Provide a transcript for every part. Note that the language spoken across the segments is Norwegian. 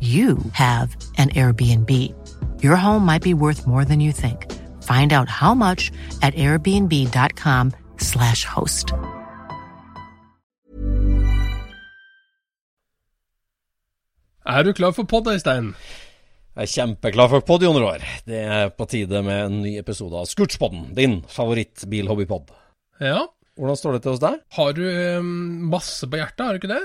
you have an Airbnb. Your home might be worth more than you think. Find out how much at airbnb.com/slash host. Er du klar for pod, Øystein? Jeg er kjempeklar for pod, Jon Roar. Det er på tide med en ny episode av Scootspodden, din favoritt-bilhobbypod. Ja. Hvordan står det til hos deg? Har du um, masse på hjertet, har du ikke det?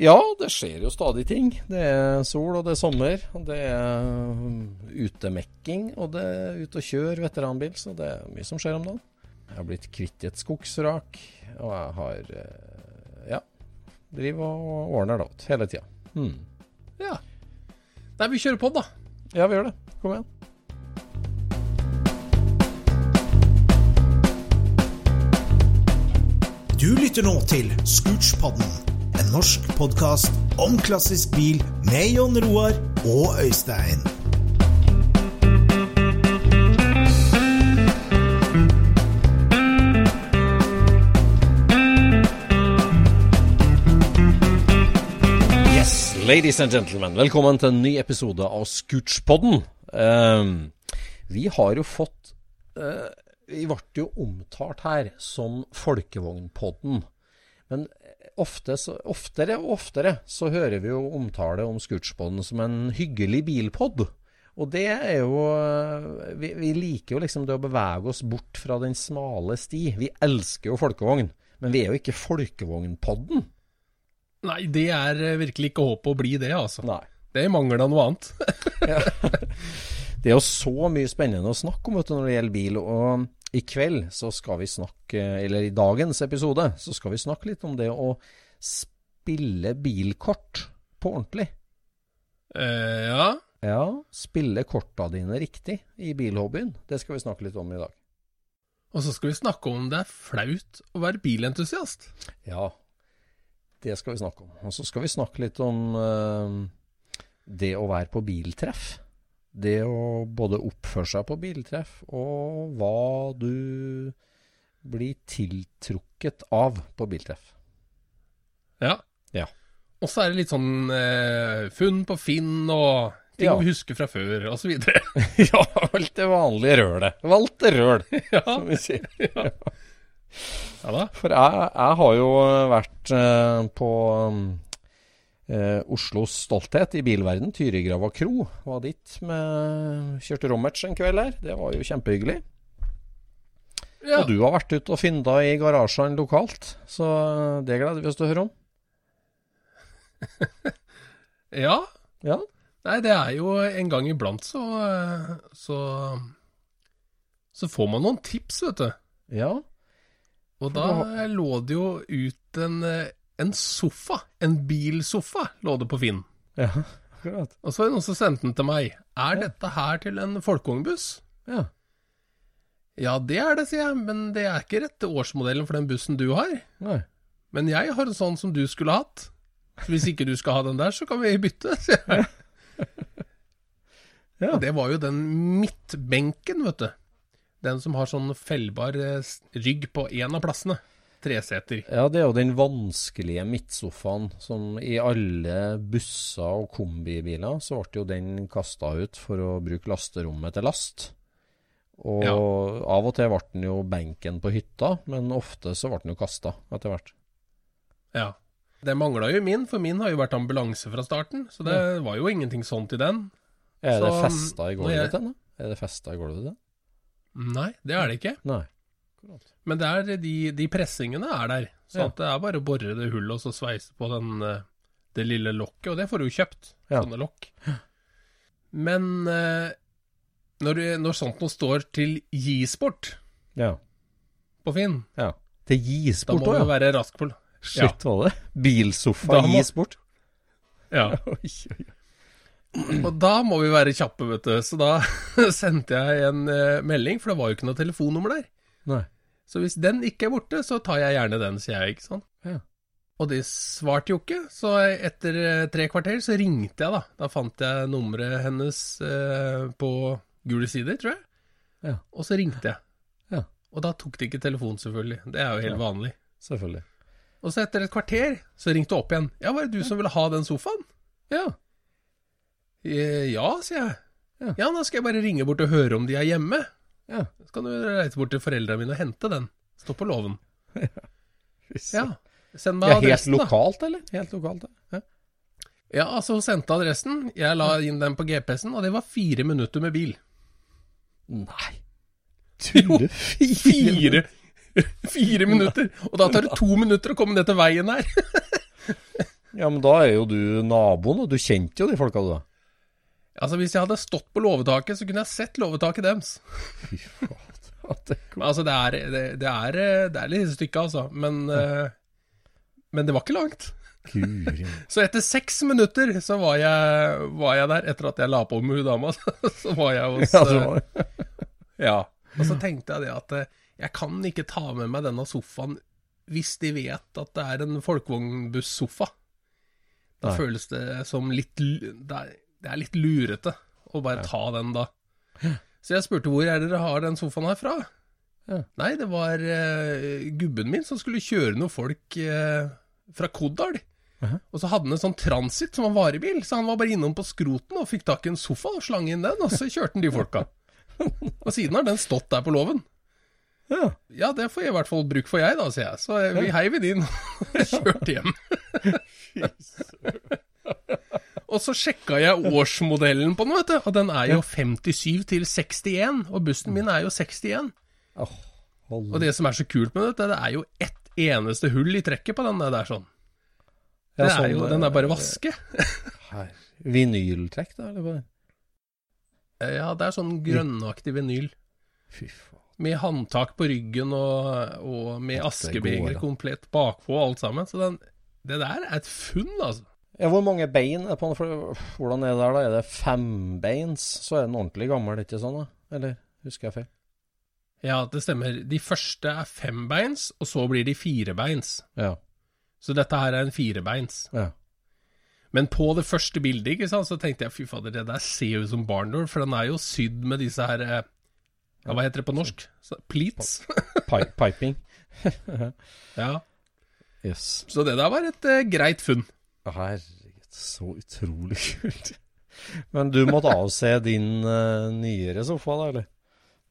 Ja, det skjer jo stadig ting. Det er sol, og det er sommer. Og det er um, utemekking, og det er ute og kjøre veteranbil. Så det er mye som skjer om dagen. Jeg har blitt kvitt et skogsrak, og jeg har eh, ja, driver og ordner det hele tida. Hmm. Ja. Nei, vi kjører på, da. Ja, vi gjør det. Kom igjen. Du lytter nå til Scootspodden, en norsk podkast om klassisk bil med Jon Roar og Øystein. Yes, ladies and gentlemen, velkommen til en ny episode av Scootspodden. Um, vi har jo fått uh, Vi ble jo omtalt her som Folkevognpodden. Men ofte, oftere og oftere så hører vi jo omtale om Scootspodden som en hyggelig bilpod. Og det er jo eh, vi, vi liker jo liksom det å bevege oss bort fra den smale sti. Vi elsker jo folkevogn, men vi er jo ikke Folkevognpodden. Nei, det er eh, virkelig ikke håp å bli det, altså. Nei. Det mangler da noe annet. Det er jo så mye spennende å snakke om vet du, når det gjelder bil. Og i kveld så skal vi snakke, eller i dagens episode, så skal vi snakke litt om det å spille bilkort på ordentlig. Eh, ja. Ja, spille korta dine riktig i bilhobbyen. Det skal vi snakke litt om i dag. Og så skal vi snakke om det er flaut å være bilentusiast. Ja, det skal vi snakke om. Og så skal vi snakke litt om uh, det å være på biltreff. Det å både oppføre seg på biltreff, og hva du blir tiltrukket av på biltreff. Ja. Ja. Og så er det litt sånn eh, funn på Finn og ting Ja. vi husker fra før, videre. ja, alt det vanlige rølet. Valgt det røl, ja. som vi sier. ja da. For jeg, jeg har jo vært eh, på eh, Oslos stolthet i bilverden, Tyrigrava kro. Var dit med Kjørte Rommerts en kveld her. Det var jo kjempehyggelig. Ja. Og du har vært ute og fynda i garasjene lokalt, så det gleder vi oss til å høre om. ja. Ja, Nei, det er jo en gang iblant så Så Så får man noen tips, vet du. ja. Og da lå det jo ut en, eh, en sofa. En bilsofa lå det på Finn. ja akkurat. Og så var det noen som sendte den til meg. Er dette her til en folkevognbuss? Ja. Ja, det er det, sier jeg, men det er ikke rette årsmodellen for den bussen du har. Nei. Men jeg har en sånn som du skulle hatt. Så hvis ikke du skal ha den der, så kan vi bytte, sier jeg. Ja. Og det var jo den midtbenken, vet du. Den som har sånn fellbar eh, rygg på én av plassene. Treseter. Ja, det er jo den vanskelige midtsofaen som i alle busser og kombibiler, så ble jo den kasta ut for å bruke lasterommet til last. Og Ja. av og til ble den jo benken på hytta, men ofte så ble den jo kasta etter hvert. Ja. Det mangla jo min, for min har jo vært ambulanse fra starten. Så det var jo ingenting sånt i den. Er det festa i gulvet jeg- til den? Er det festa i gulvet til den? Nei, det er det ikke. Nei. Men det er de, de pressingene er der. Så Ja. at det er bare å bore det hullet og så sveise på den, eh, det lille lokket. Og det får du jo kjøpt. Ja. Sånne lokk. Men eh, når, du- når sånt noe står til G-sport Ja. på Finn, ja. Det gis da må du være rask på Shit, var det? Bilsofa G-sport? Ja. Og da må vi være kjappe, vet du. Så da sendte jeg en eh, melding, for det var jo ikke noe telefonnummer der. Nei. Så hvis den ikke er borte, så tar jeg gjerne den, sier jeg, ikke sant. Ja. Og de svarte jo ikke, så etter eh, tre kvarter så ringte jeg, da. Da fant jeg nummeret hennes eh, på gule sider, tror jeg. Ja. Og så ringte jeg. Ja. Og da tok de ikke telefonen, selvfølgelig. Det er jo helt vanlig. Selvfølgelig. Og så etter et kvarter så ringte hun opp igjen. Ja, var det du som ville ha den sofaen? Ja. Eh, Ja, sier jeg. Ja. Ja, da skal jeg bare ringe bort og høre om de er hjemme. Ja. Så kan du reise bort til foreldrene mine og hente den. Stå på låven. Ja. Send meg Ja, helt adressen, da. eller? Helt lokalt, ja. Ja, altså hun sendte adressen. Jeg la inn den på GPS-en, og det var fire minutter med bil. Nei. Jo, Fire, fire minutter! Og da tar det to minutter å komme ned til veien her. Ja, men da er jo du naboen, og du kjente jo de folka, du da. Altså, hvis jeg hadde stått på låvetaket, så kunne jeg sett låvetaket deres. Fy faen. Men Altså, det er, det, det er, det er litt stykke, altså. Men, eh, men det var ikke langt. Så etter seks minutter så var jeg, var jeg der, etter at jeg la på med hun dama. Så var jeg hos Ja, så eh, var Ja. Og så tenkte jeg det at eh, jeg kan ikke ta med meg denne sofaen hvis de vet at det er en folkevognbussofa. Da Nei. føles det som litt Det er, det er litt lurete å bare ta den da. Så jeg spurte hvor er dere har den sofaen her fra? Ja. Nei, det var uh, gubben min som skulle kjøre noen folk uh, fra Kodal. Mhm. Og så hadde han en sånn transit som var varebil, så han var bare innom på skroten og fikk tak i en sofa og slang inn den, og så kjørte han de folka. Og siden har den stått der på låven. Ja. Ja, det får jeg i hvert fall bruk for jeg, da, sier jeg. Så vi heiv den inn og kjørte hjem. og så sjekka jeg årsmodellen på den, vet du. Og den er jo 57 til 61, og bussen min er jo 61. Åh. Og det som er så kult med dette, det er jo ett eneste hull i trekket på den der sånn. Ja, Det sånn, er jo, den er bare vaske. Her. Vinyltrekk, da? Eller bare? Ja, det er sånn grønnaktig vinyl. Fy faen. Med håndtak på ryggen og, og med askebeger komplett bakpå alt sammen. Så den, det der er et funn, altså. Ja, hvor mange bein er på den? For, hvordan er det der, da? Er det fembeins? Så er den ordentlig gammel, ikke sånn? da? Eller husker jeg feil? Ja, det stemmer. De første er fembeins, og så blir de firebeins. Ja. Så dette her er en firebeins. ja. Men på det første bildet ikke sant, så tenkte jeg fy fader, det der ser jo ut som barndor, for den er jo sydd med disse her eh, ja, Hva heter det på norsk? Pleats. Piping. ja. Yes. Så det der var et uh, greit funn. Herregud, så utrolig kult. Men du måtte avse din uh, nyere sofa, da, eller?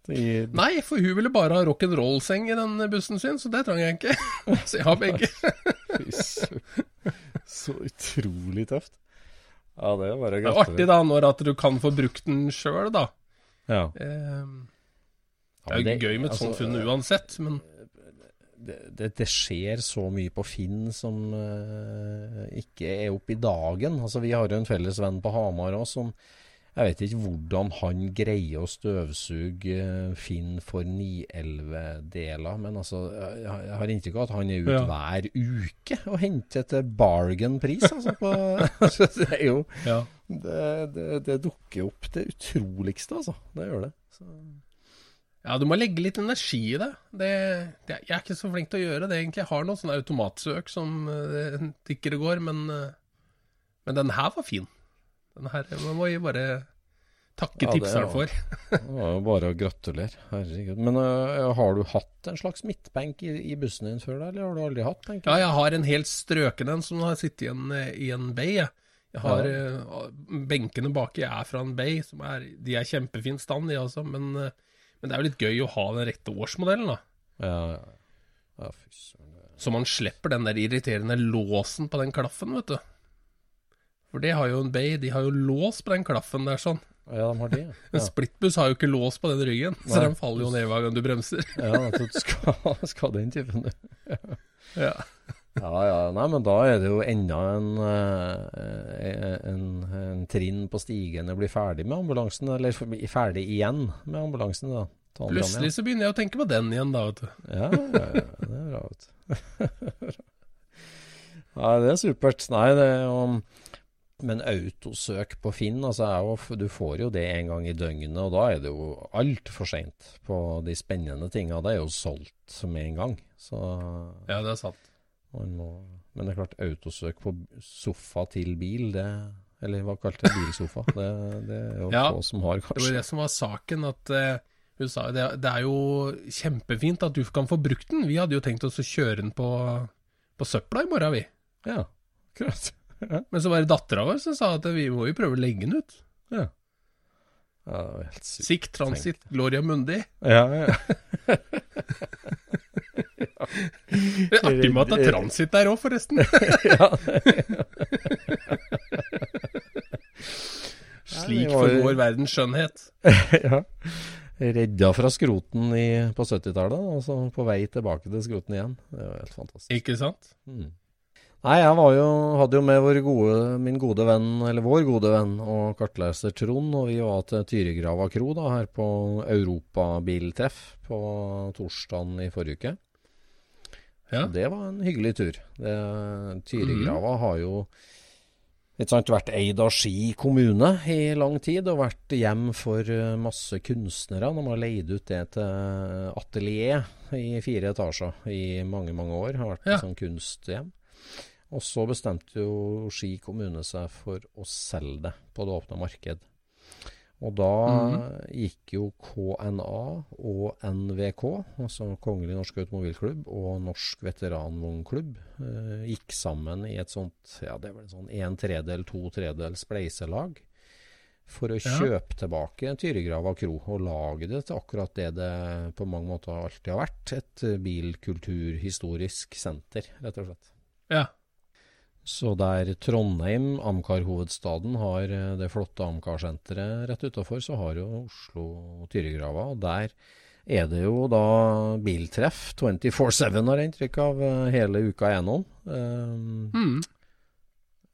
I, Nei, for hun ville bare ha rock'n'roll-seng i den bussen sin, så det trang jeg ikke. så jeg har begge. Så utrolig tøft. Ja, det er bare Det er artig da, når at du kan få brukt den sjøl, da. Ja. Eh, det er jo gøy med et altså, sånt funn uansett, men det, det, skjer så mye på Finn som uh, ikke er oppe i dagen. Altså, vi har jo en felles venn på Hamar òg som Jeg vet ikke hvordan han greier å støvsuge eh, Finn for 911-deler, men altså, jeg, jeg har inntrykk av at han er ute Ja. hver uke og henter til bargain-pris. Altså, på, det er jo ja. det, det, det dukker opp det utroligste, altså. Det gjør det. Så. Ja, du må legge litt energi i det. det, det jeg er ikke så flink til å gjøre det, egentlig. Jeg har noen sånne automatsøk som uh, tikker og går, men eh, Men den her var fin. Den her må vi bare takke Ja, tipseren for. Det var jo bare å gratulere. Herregud. Men uh, har du hatt en slags midtbenk i, i bussen din før, da? Eller har du aldri hatt benk? Ja, jeg har en helt strøken en som har sittet i en, i en bay. Jeg, jeg har Ja. uh, Benkene baki er fra en bay. Som er, de er kjempefin stand, de altså. Men, men det er jo litt gøy å ha den rette årsmodellen, da. Ja, ja. ja fy søren. Så man slipper den der irriterende låsen på den klaffen, vet du. For det har jo en bay, de har jo lås på den klaffen der sånn. Ja, de har det. En Ja, splittbuss har jo ikke lås på den ryggen, så den faller jo ned hver gang du bremser. ja nettopp. Skal, skal den typen, du. Ja. Ja, ja. Nei, men da er det jo enda en, eh, en, en trinn på stigen å bli ferdig med ambulansen, eller ferdig igjen med ambulansen, da. Plutselig så begynner jeg å tenke på den igjen, da, vet du. Ja, ja, ja, det er bra, vet du. Nei, det er supert. Nei, det er jo Men autosøk på Finn, altså jo, du får jo det en gang i døgnet, og da er det jo altfor seint på de spennende tinga. Det er jo solgt med en gang. Så Ja, det er sant. Må Men det er klart, autosøk på sofa til bil, det Eller hva kalte jeg bilsofa? Det, det er jo Ja, få som har, kanskje. Det var det som var saken, at eh, hun sa det, det er jo kjempefint at du kan få brukt den. Vi hadde jo tenkt oss å kjøre den på, på søpla i morgen, vi. Ja, akkurat. Men så var det dattera vår som sa at vi må jo prøve å legge den ut. Ja. ja. Sikt Transit Gloria Mundi. Ja, ja. Det er artig med at det er transit der òg, forresten. Slik for var forgår verdens skjønnhet. ja. Redda fra skroten i, på 70-tallet, og så på vei tilbake til skroten igjen. Det var helt fantastisk. Ikke sant? Mm. Nei, jeg var jo, hadde jo med vår gode, min gode venn, eller vår gode venn og kartleser Trond, og vi var til Tyrigrava kro da, her på Europabiltreff på torsdagen i forrige uke. Ja. Det var en hyggelig tur. Det, Tyrigrava har jo sant, vært eid av Ski kommune i lang tid, og vært hjem for eh, masse kunstnere. De har leid ut det til atelier i fire etasjer i mange, mange år. Har vært Ja. et sånn kunsthjem. Og så bestemte jo Ski kommune seg for å selge det på det åpne marked. Og da gikk jo KNA og NVK, altså Kongelig norsk automobilklubb og Norsk veteranvognklubb, eh, gikk sammen i et sånt, ja det var en sånn en tredel, to tredel spleiselag for å Ja. kjøpe tilbake Tyrigrava kro og lage det til akkurat det det på mange måter alltid har vært, et bilkulturhistorisk senter, rett og slett. Ja. Så der Trondheim, Amcar-hovedstaden, har eh, det flotte Amcar-senteret rett utafor, så har jo Oslo Tyrigrava. Og der er det jo da biltreff 24-7, har jeg inntrykk av, eh, hele uka gjennom. Um, Mm.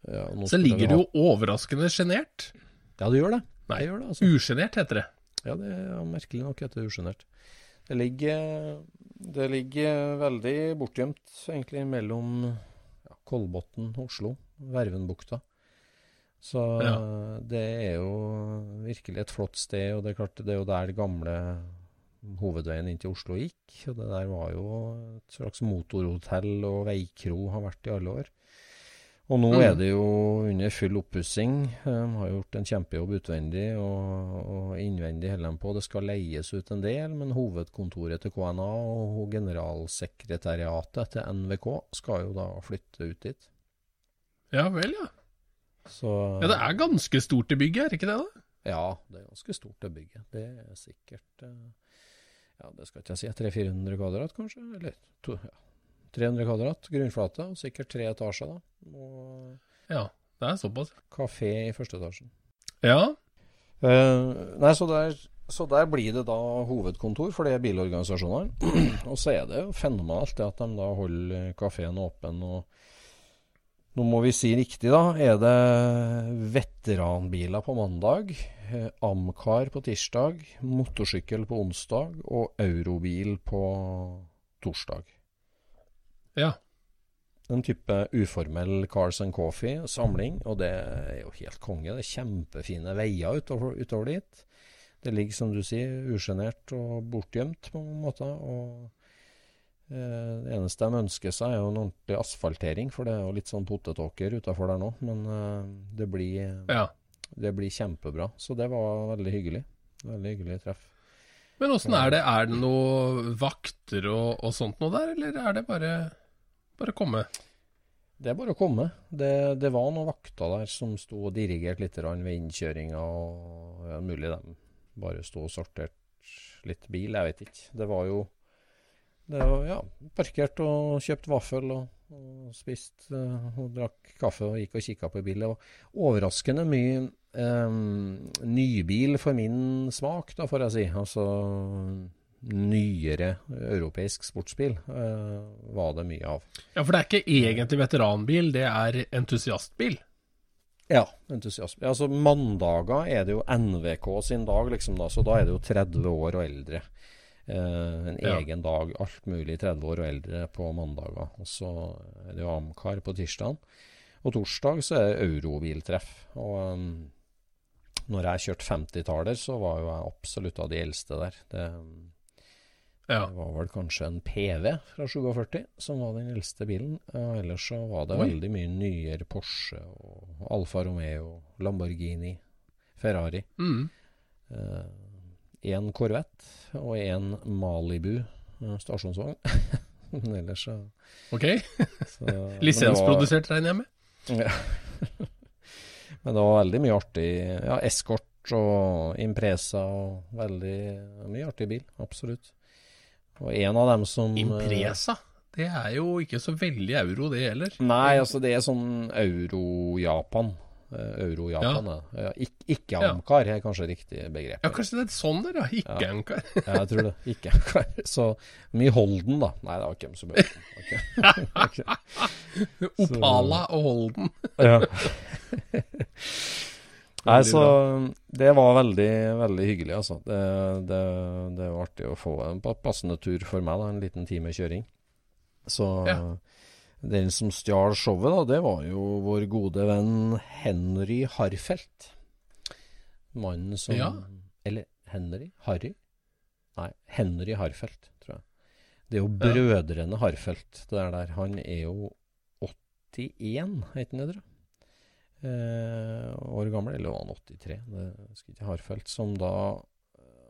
ja, Så ligger du jo overraskende sjenert. Ja, det gjør det. Nei, det gjør det, altså. usjenert heter det. Ja, det er merkelig nok heter det usjenert. Det ligger, det ligger veldig bortgjemt, egentlig, mellom Kolbotn, Oslo, Vervenbukta. Så Ja. det er jo virkelig et flott sted, og det er klart det er jo der det gamle hovedveien inn til Oslo gikk. Og det der var jo et slags motorhotell og veikro har vært i alle år. Og nå Mm. er det jo under full oppussing. Har gjort en kjempejobb utvendig og, og innvendig holder de på. Det skal leies ut en del, men hovedkontoret til KNA og generalsekretariatet til NVK skal jo da flytte ut dit. Ja vel, ja. Så Ja, Det er ganske stort i bygget, er det ikke det? da? Ja, det er ganske stort det bygget. Det er sikkert eh, Ja, det skal ikke jeg si. 300-400 kvadrat, kanskje? Eller to, ja. 300 kvadrat grunnflate, og sikkert tre etasjer, da. Og Ja, det er såpass. kafé i første etasjen. Ja, Uh, nei, så der, så der blir det da hovedkontor for de bilorganisasjonene. og så er det jo fenomenalt det at de da holder kafeen åpen. og Nå må vi si riktig, da. Er det veteranbiler på mandag, eh, Amcar på tirsdag, motorsykkel på onsdag og eurobil på torsdag? Ja. En type uformell Cars and Coffee-samling, og det er jo helt konge. Det er kjempefine veier utover, utover dit. Det ligger, som du sier, usjenert og bortgjemt på en måte. Og Eh, Det eneste de ønsker seg, er jo en ordentlig asfaltering, for det er jo litt sånn potetåker utafor der nå. Men eh, det blir, Ja. det blir kjempebra. Så det var veldig hyggelig. Veldig hyggelig treff. Men åssen er det? Er det noe vakter og, og sånt noe der, eller er det bare bare komme? Det er bare å komme. Det, det var noen vakter der som sto og dirigerte litt ved innkjøringa. og ja, Mulig de bare sto og sorterte litt bil, jeg vet ikke. Det var jo det var, ja, parkert og kjøpt vaffel og, og spist eh, og drakk kaffe og gikk og kikka på bil. Det var overraskende mye eh, nybil for min smak, da får jeg si. Altså nyere europeisk sportsbil eh, var det mye av. Ja, for det er ikke egentlig veteranbil, det er entusiastbil. Ja, entusiastbil. Altså Mandager er det jo NVK sin dag, liksom da, så da er det jo 30 år og eldre. Uh, en Ja. egen dag, alt mulig 30 år og eldre på mandager. Og så er det jo Amcar på tirsdag. Og torsdag så er det eurobiltreff. Og um, når jeg kjørte 50-taller, så var jo jeg absolutt av de eldste der. Det, Ja. det var vel kanskje en PV fra 47 som var den eldste bilen. Og ellers så var det Oi. veldig mye nyere Porsche og Alfa Romeo, Lamborghini, Ferrari. Mm. Én Corvette og én Malibu eh, stasjonsvogn. Men ellers så, Ok. så Lisensprodusert, regner jeg med? Ja. Men det var veldig mye artig. Ja, Escort og Impresa og veldig mye artig bil. Absolutt. Og en av dem som eh, Impresa? Det er jo ikke så veldig euro, det heller. Nei, altså det er sånn euro-Japan. Eh, Euro-Japan, ja. ja. Ik Ikke-Amkar er kanskje riktig begrep. Ja, kanskje det er sånn der, ja. Ikke Ja. Ja, jeg tror det. Ikke-Amkar. Så mye Holden, da. Nei, det var ikke så som Ok. Ok. Opala og Holden. Ja. Nei, så det var veldig, veldig hyggelig, altså. Det, det, det var artig å få en passende tur for meg, da. En liten time kjøring. Så Ja. den som stjal showet, da, det var jo vår gode venn Henry Harfelt. Mannen som Ja. Eller Henry? Harry? Nei, Henry Harfelt, tror jeg. Det er jo brødrene Harfelt, det der. der. Han er jo 81, heter han det, tror jeg? Eh, år gammel, eller var han 83? Det husker ikke Harfelt. som da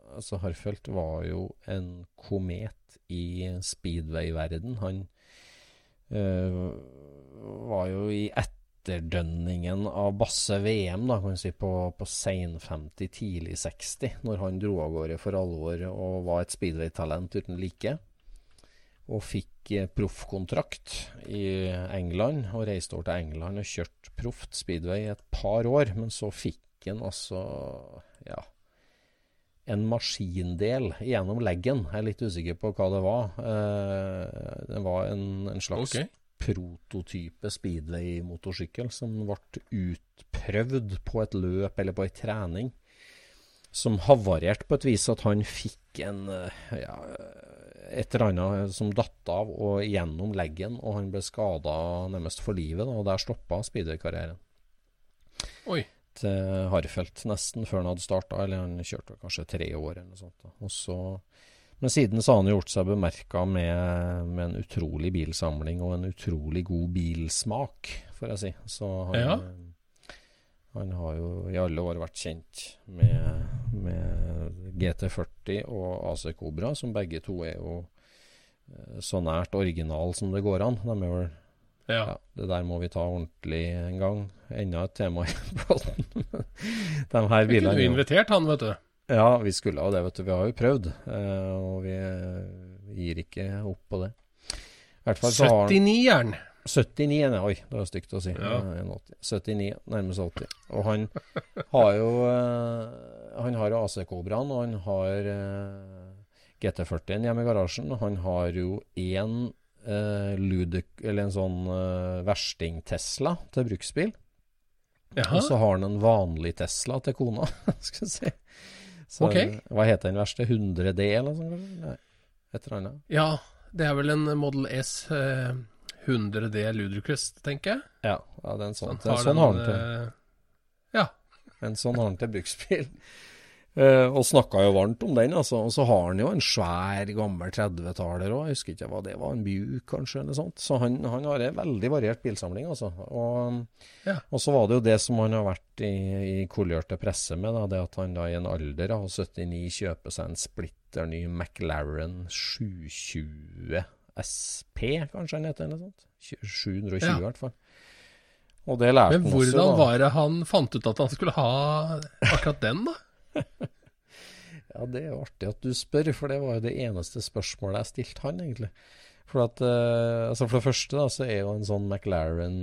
Altså, Harfelt var jo en komet i speedway-verden. Han eh, var jo i etterdønningen av Basse VM, da, kan du si, på, på sein 50, tidlig 60, når han dro av gårde for alvor og var et speedway-talent uten like og fikk eh, proffkontrakt i England, og reiste over til England og kjørte proft speedway i et par år, men så fikk han altså ja, en maskindel gjennom leggen. Jeg er litt usikker på hva det var. Eh, det var en, en slags okay. prototype speedway-motorsykkel som ble utprøvd på et løp eller på ei trening, som havarerte på et vis at han fikk en eh, ja, et eller annet som datt av og gjennom leggen, og han ble skada nærmest for livet. Da, og der stoppa speedway-karrieren Oi. til Harfeldt nesten før han hadde starta, eller han kjørte kanskje tre år eller noe sånt. Og så, men siden så har han gjort seg bemerka med, med en utrolig bilsamling og en utrolig god bilsmak, får jeg si. Så han, Ja. Han har jo i alle år vært kjent med, med GT40 og AC Cobra, som begge to er jo eh, så nært original som det går an. De er vel Ja. ja, det der må vi ta ordentlig en gang. Enda et tema i båten. De her bilene kunne jo- invitert han, vet du. Ja, vi skulle jo det, vet du. Vi har jo prøvd. eh, og vi gir ikke opp på det. I hvert fall så har han 79-jern. 79, nei, oi, det var stygt å si. Ja. Eh, en 80. 79, nærmest 80. Og han har jo eh, Han har AC-kobraen, og han har eh, GT40-en hjemme i garasjen. Han har jo én eh, Ludic, eller en sånn eh, versting-Tesla til bruksbil. Jaha. Og så har han en vanlig Tesla til kona, skal vi si. Så, okay. Hva heter den verste? 100D eller noe sånt? Nei, et eller annet. Ja, det er vel en Model S eh, 100D Ludicrous, tenker jeg. Ja, ja det er en sånn. Er sånn har han til. eh, Ja. En sånn har han til bruksbil. Uh, og snakka jo varmt om den, altså. Og så har han jo en svær, gammel 30-taler òg. Jeg husker ikke hva det var, en Buick kanskje, eller sånt. Så han, han har en veldig variert bilsamling, altså. Og, Ja. og så var det jo det som han har vært i, i kolørte presse med, da, det at han da i en alder av 79 kjøper seg en splitter ny McLaren 720 SP, kanskje han heter, eller noe sånt. 720 Ja. i hvert fall. Og det lærte Men han også. hvordan også, var det han fant ut at han skulle ha akkurat den, da? Ja, det er jo artig at du spør, for det var jo det eneste spørsmålet jeg stilte han, egentlig. For, at, eh, altså for det første da, så er jo en sånn McLaren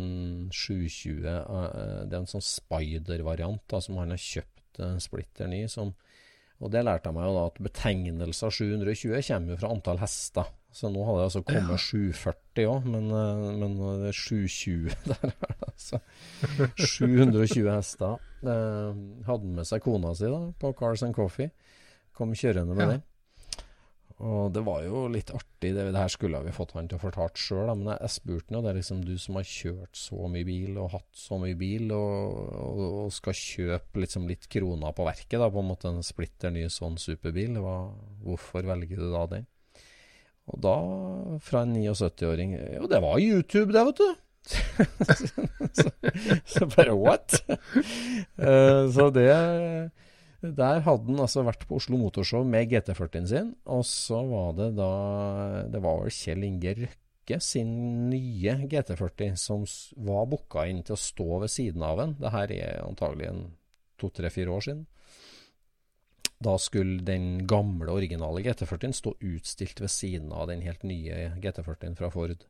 720 eh, Det er en sånn Spider-variant som han har kjøpt uh, splitter ny. Som, og det lærte jeg meg jo da, at betegnelsen 720 kommer jo fra antall hester. Så nå hadde det altså kommet 740 òg, men, eh, men det er 720 der. er det altså 720 hester. Eh, hadde med seg kona si da, på Cars and Coffee. Kom kjørende med Ja. den. Og det var jo litt artig. Det, det her skulle vi fått han til å fortalt sjøl, men jeg, jeg spurte han jo. Det er liksom du som har kjørt så mye bil og hatt så mye bil, og, og, og skal kjøpe liksom litt kroner på verket, da, på en måte en splitter ny sånn superbil. Hva, hvorfor velger du da den? Og da, fra en 79-åring Jo, det var YouTube, det, vet du. så, så bare what? Eh, så det Der hadde han altså vært på Oslo Motorshow med GT40-en sin, og så var det da Det var vel Kjell Inge Røkke sin nye GT40 som var booka inn til å stå ved siden av en. Det her er antagelig en to-tre-fire år siden. Da skulle den gamle, originale GT40-en stå utstilt ved siden av den helt nye GT40-en fra Ford.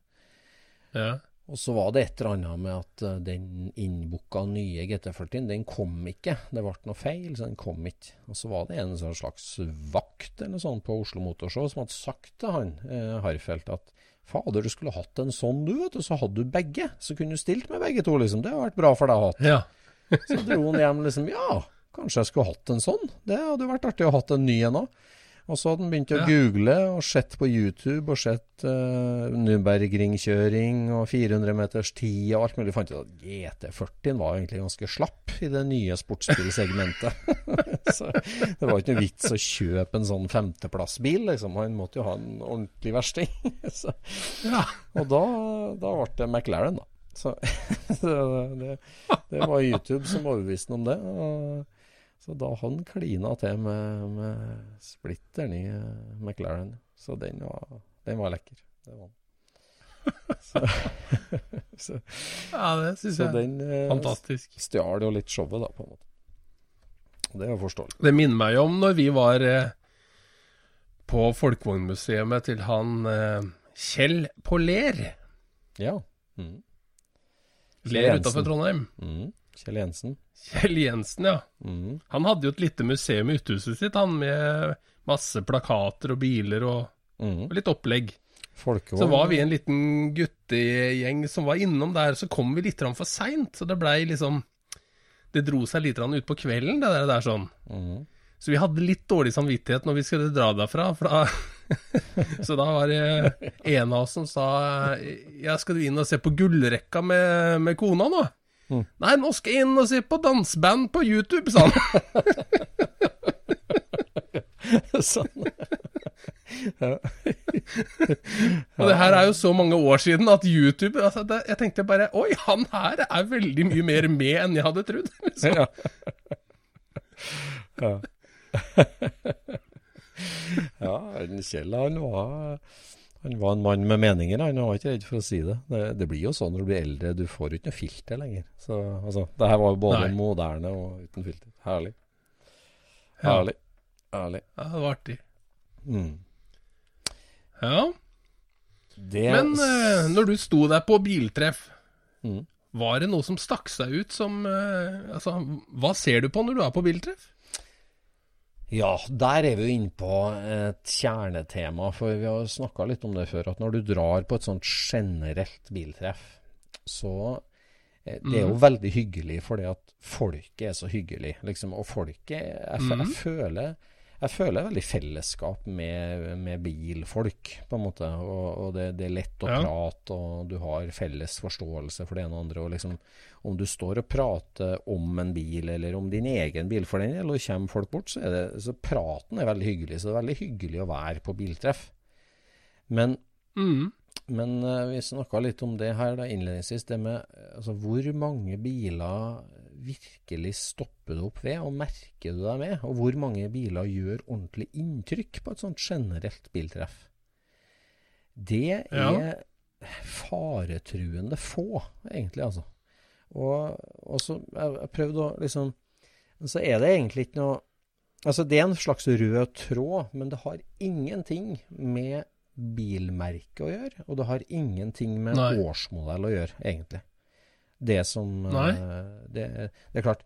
Ja. Og så var det et eller annet med at eh, den innbooka nye GT40-en, den kom ikke. Det ble noe feil, så den kom ikke. Og så var det en sånn slags vakt eller sånt på Oslo Motorshow som hadde sagt til han, eh, Harfeldt, at fader, du skulle hatt en sånn du, vet du, så hadde du begge. Så kunne du stilt med begge to, liksom. Det hadde vært bra for deg å ha ja. Så dro han hjem liksom Ja, kanskje jeg skulle hatt en sånn. Det hadde vært artig å ha hatt en ny en òg. Og så hadde han begynt å Ja. google og sett på YouTube og sett uh, Nürnbergringkjøring og 400 meters tid og alt mulig. Fant ut at GT40 var egentlig ganske slapp i det nye sportsbilsegmentet. så det var ikke noe vits å kjøpe en sånn femteplassbil, liksom. Han måtte jo ha en ordentlig versting. så, ja. og da, da ble det McLaren, da. Så det, det, det var YouTube som overbeviste ham om det. Og, så da han klina til med, med splitter ny McLaren. Så den var, den var lekker. Det var den. Så, så, ja, det syns så jeg. den eh, Fantastisk. stjal jo litt showet, da, på en måte. Det er jo forståelig. Det minner meg om når vi var eh, på Folkevognmuseet til han eh, Kjell på Ler. Ja. Mm. Ler utafor Trondheim. Mm. Kjell Jensen. Kjell Jensen, ja. Mm. Han hadde jo et lite museum i uthuset sitt, han med masse plakater og biler og, Mm. og litt opplegg. Folkevogn. Så var vi en liten guttegjeng som var innom der, så kom vi litt for seint. Så det blei liksom Det dro seg litt utpå ut på kvelden, det der, der sånn. Mm. Så vi hadde litt dårlig samvittighet når vi skulle dra derfra. Da så da var det en av oss som sa Ja, skal du inn og se på gullrekka med, med kona nå? Mm. Nei, nå skal jeg inn og se på danseband på YouTube, sa han. sånn. ja. Og det her er jo så mange år siden at YouTube altså det, Jeg tenkte bare Oi, han her er veldig mye mer med enn jeg hadde trodd. Liksom. ja. ja. Kjell han var, han var en mann med meninger. Han var ikke redd for å si det. det. Det blir jo sånn når du blir eldre, du får ikke noe filter lenger. Så altså, det her var jo både Nei. moderne og uten filter. Herlig. Ja. Herlig. Herlig. ja, det var artig. Mm. Ja, Det Men uh, når du sto der på biltreff, Mm. var det noe som stakk seg ut som uh, Altså, hva ser du på når du er på biltreff? Ja, der er vi jo inne på et kjernetema, for vi har snakka litt om det før. At når du drar på et sånt generelt biltreff, så eh, Det er jo veldig hyggelig fordi at folket er så hyggelig, liksom. Og folket Jeg, jeg, jeg føler jeg føler veldig fellesskap med, med bilfolk, på en måte. Og, og det, det, er lett å ja. prate, og du har felles forståelse for det ene og andre. Og liksom, om du står og prater om en bil, eller om din egen bil for den del, og kommer folk bort, så er det så praten er veldig hyggelig. Så det er veldig hyggelig å være på biltreff. Men, mm. men uh, vi snakka litt om det her da innledningsvis, det med altså, hvor mange biler virkelig stopper du opp ved, og merker du deg med? Og hvor mange biler gjør ordentlig inntrykk på et sånt generelt biltreff? Det er ja. faretruende få, egentlig, altså. Og, og så jeg, prøvde å liksom Så er det egentlig ikke noe Altså, det er en slags rød tråd, men det har ingenting med bilmerket å gjøre. Og det har ingenting med Nei. årsmodell å gjøre, egentlig det som uh, det, det, er klart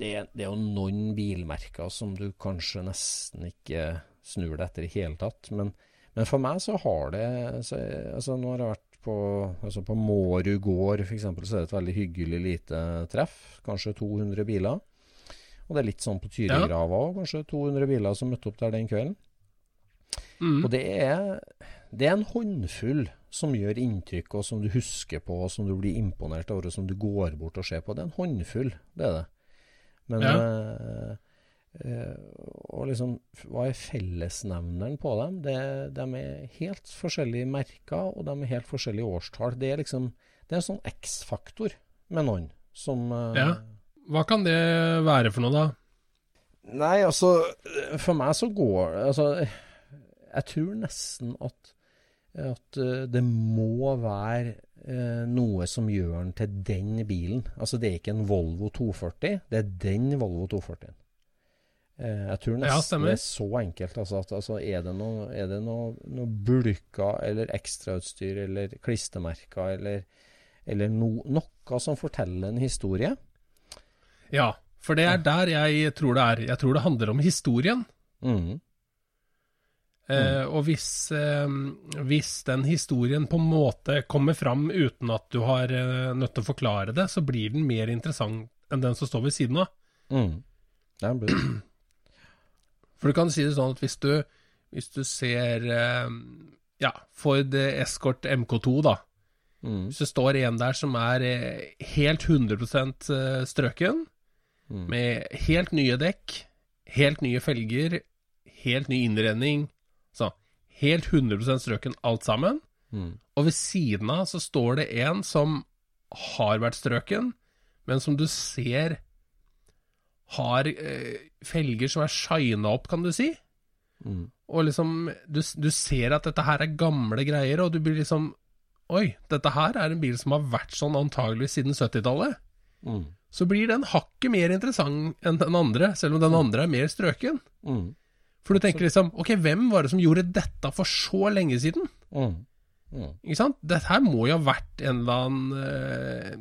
det det er, jo noen bilmerker som du kanskje nesten ikke snur deg etter i hele tatt. Men, men, for meg så har det så, altså Nå har jeg vært på, altså på Mårud gård f.eks., så er det et veldig hyggelig lite treff. Kanskje 200 biler. Og det er litt sånn på Tyrigrava òg. Kanskje 200 biler som møtte opp der den kvelden. Mm. Og det er, det er en håndfull som gjør inntrykk, og som du husker på, og som du blir imponert over, og som du går bort og ser på. Det er en håndfull, det er det. Men ja. øh, øh, Og liksom, hva er fellesnevneren på dem? Det, de er helt forskjellige merker, og de er helt forskjellige årstall. Det er liksom Det er en sånn X-faktor med noen som øh, Ja. Hva kan det være for noe, da? Nei, altså For meg så går det Altså, jeg tror nesten at at uh, det må være uh, noe som gjør den til den bilen. Altså det er ikke en Volvo 240, det er den Volvo 240. Uh, eh, jeg tror nesten ja, det er så enkelt. Altså, at, altså, er det noe, er det noe, noe bulker eller ekstrautstyr eller klistremerker eller, eller no, noe som forteller en historie? Ja, for det er der jeg tror det er. Jeg tror det handler om historien. Mm. Uh, og hvis, uh, hvis, den historien på en måte kommer fram uten at du har uh, nødt til å forklare det, så blir den mer interessant enn den som står ved siden av. Mm. Ja, For du kan si det sånn at hvis du, hvis du ser ja, Ford Escort MK2, da. Mm. Hvis det står en der som er helt 100 strøken, mm. med helt nye dekk, helt nye felger, helt ny innredning helt 100 strøken alt sammen. Mm. Og ved siden av så står det en som har vært strøken, men som du ser har eh, felger som er shina opp, kan du si. Mm. Og liksom du, du, ser at dette her er gamle greier, og du blir liksom Oi, dette her er en bil som har vært sånn antagelig siden 70-tallet. Mm. Så blir den hakket mer interessant enn den andre, selv om den mm. andre er mer strøken. Mm. For du tenker liksom Ok, hvem var det som gjorde dette for så lenge siden? Mm. Mm. Ikke sant? Dette her må jo ha vært en eller annen eh,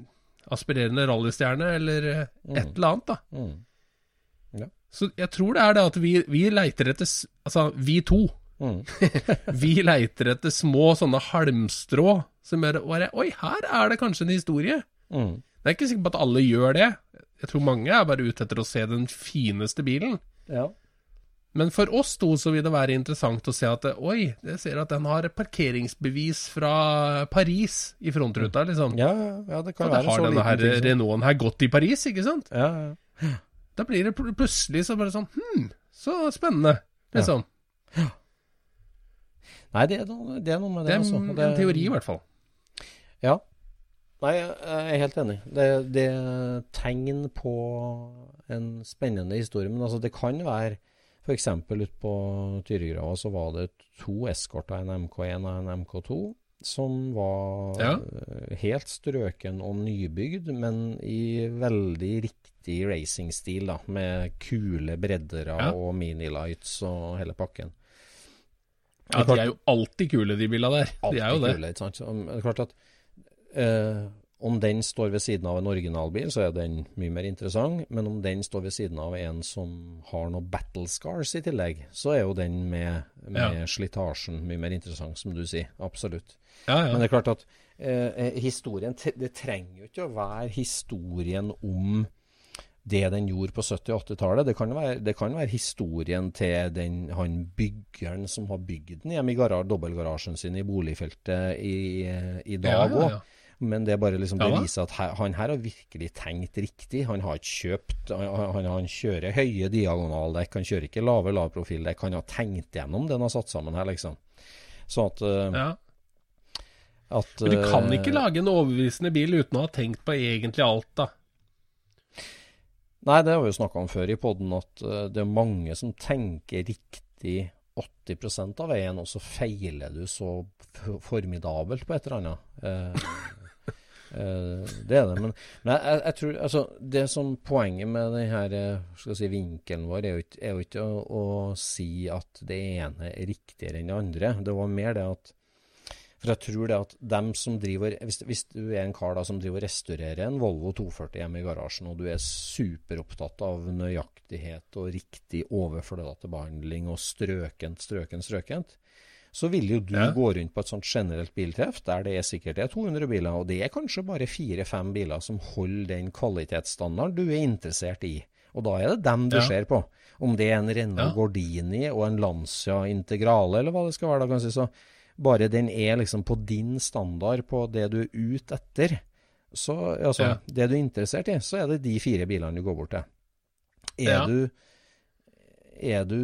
aspirerende rallystjerne, eller eh, mm. et eller annet, da. Mm. Ja. Så jeg tror det er det at vi, vi leiter etter Altså, vi to. Mm. vi leiter etter små sånne halmstrå som gjør bare Oi, her er det kanskje en historie. Mm. Det er ikke sikkert på at alle gjør det. Jeg tror mange er bare ute etter å se den fineste bilen. Ja. Men for oss to så vil det være interessant å se at oi, jeg ser at den har parkeringsbevis fra Paris i frontruta, liksom. Ja, ja det kan være så liten. Har denne Renaulten her gått i Paris, ikke sant? Ja, ja. Da blir det plutselig så bare sånn Hm, så spennende, liksom. Ja. Nei, det er, noe, det er noe med det, det er altså. Det er en teori, i hvert fall. Ja. Nei, jeg er helt enig. Det, det er tegn på en spennende historie. Men altså, det kan være F.eks. ute på Tyrigrava så var det to eskorter, en MK1 og en MK2, som var ja. Eh, helt strøken og nybygd, men i veldig riktig racingstil, da. Med kule breddere ja. og minilights og hele pakken. Ja, de er jo alltid kule, de bilene der. De er jo det. Kule, ikke sant? Det er klart at uh, om den står ved siden av en originalbil, så er den mye mer interessant. Men om den står ved siden av en som har noen battle scars i tillegg, så er jo den med, med ja. slitasjen mye mer interessant, som du sier. Absolutt. Ja, ja. Men det er klart at eh, eh historien Det trenger jo ikke å være historien om det den gjorde på 70- og 80-tallet. Det, det kan være historien til den, han byggeren som har bygd den hjemme i garasje, dobbeltgarasjen sin i boligfeltet i, i dag òg. Ja, ja, ja. Men det er bare liksom beviser at her, han her har virkelig tenkt riktig. Han har ikke kjøpt Han, han, han kjører høye diagonaldekk, han kjører ikke lave lavprofildekk. Han har tenkt gjennom det han har satt sammen her, liksom. Sånn at, uh, Ja. at Men du kan eh, ikke lage en overbevisende bil uten å ha tenkt på egentlig alt, da. Nei, det har vi jo snakka om før i poden, at eh, det er mange som tenker riktig 80% av veien, og så feiler du så formidabelt på et eller annet. Eh, eh, det er det. Men, men jeg, jeg, tror altså, Det som poenget med denne skal si, vinkelen vår, er jo ikke, er jo ikke å, å si at det ene er riktigere enn det andre. Det var mer det at for jeg tror det at dem som driver Hvis, hvis du er en kar da som driver og restaurerer en Volvo 240 hjemme i garasjen, og du er superopptatt av nøyaktighet og riktig overfløtebehandling og strøkent, strøkent, strøkent, så vil jo du Ja. gå rundt på et sånt generelt biltreff der det er sikkert er 200 biler, og det er kanskje bare fire-fem biler som holder den kvalitetsstandarden du er interessert i. Og da er det dem du Ja. ser på. Om det er en Renault Ja. Gordini og en Lancia Integrale, eller hva det skal være, da kan si så. Bare den er liksom på din standard på det du er ute etter. Så altså, Ja. det du er interessert i, så er det de fire bilene du går bort til. Er du er du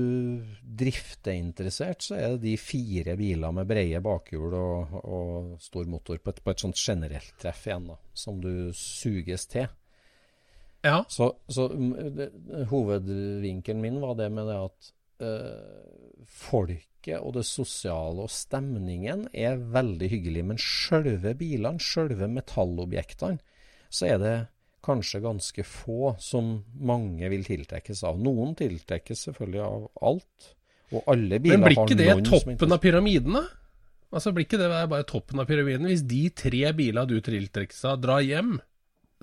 drifteinteressert, så er det de fire biler med brede bakhjul og, og stor motor på et, på et sånt generelt treff igjen, da, som du suges til. Ja. Så, så mm, det, hovedvinkelen min var det med det at øh, folket og det sosiale og stemningen er veldig hyggelig, men sjølve bilene, sjølve metallobjektene, så er det kanskje ganske få som mange vil tiltrekkes av. Noen tiltrekkes selvfølgelig av alt, og alle biler har noen Men blir ikke det som toppen av pyramiden, da? Altså, Blir ikke det bare toppen av pyramiden? Hvis de tre bilene du tiltrekkes av, drar hjem,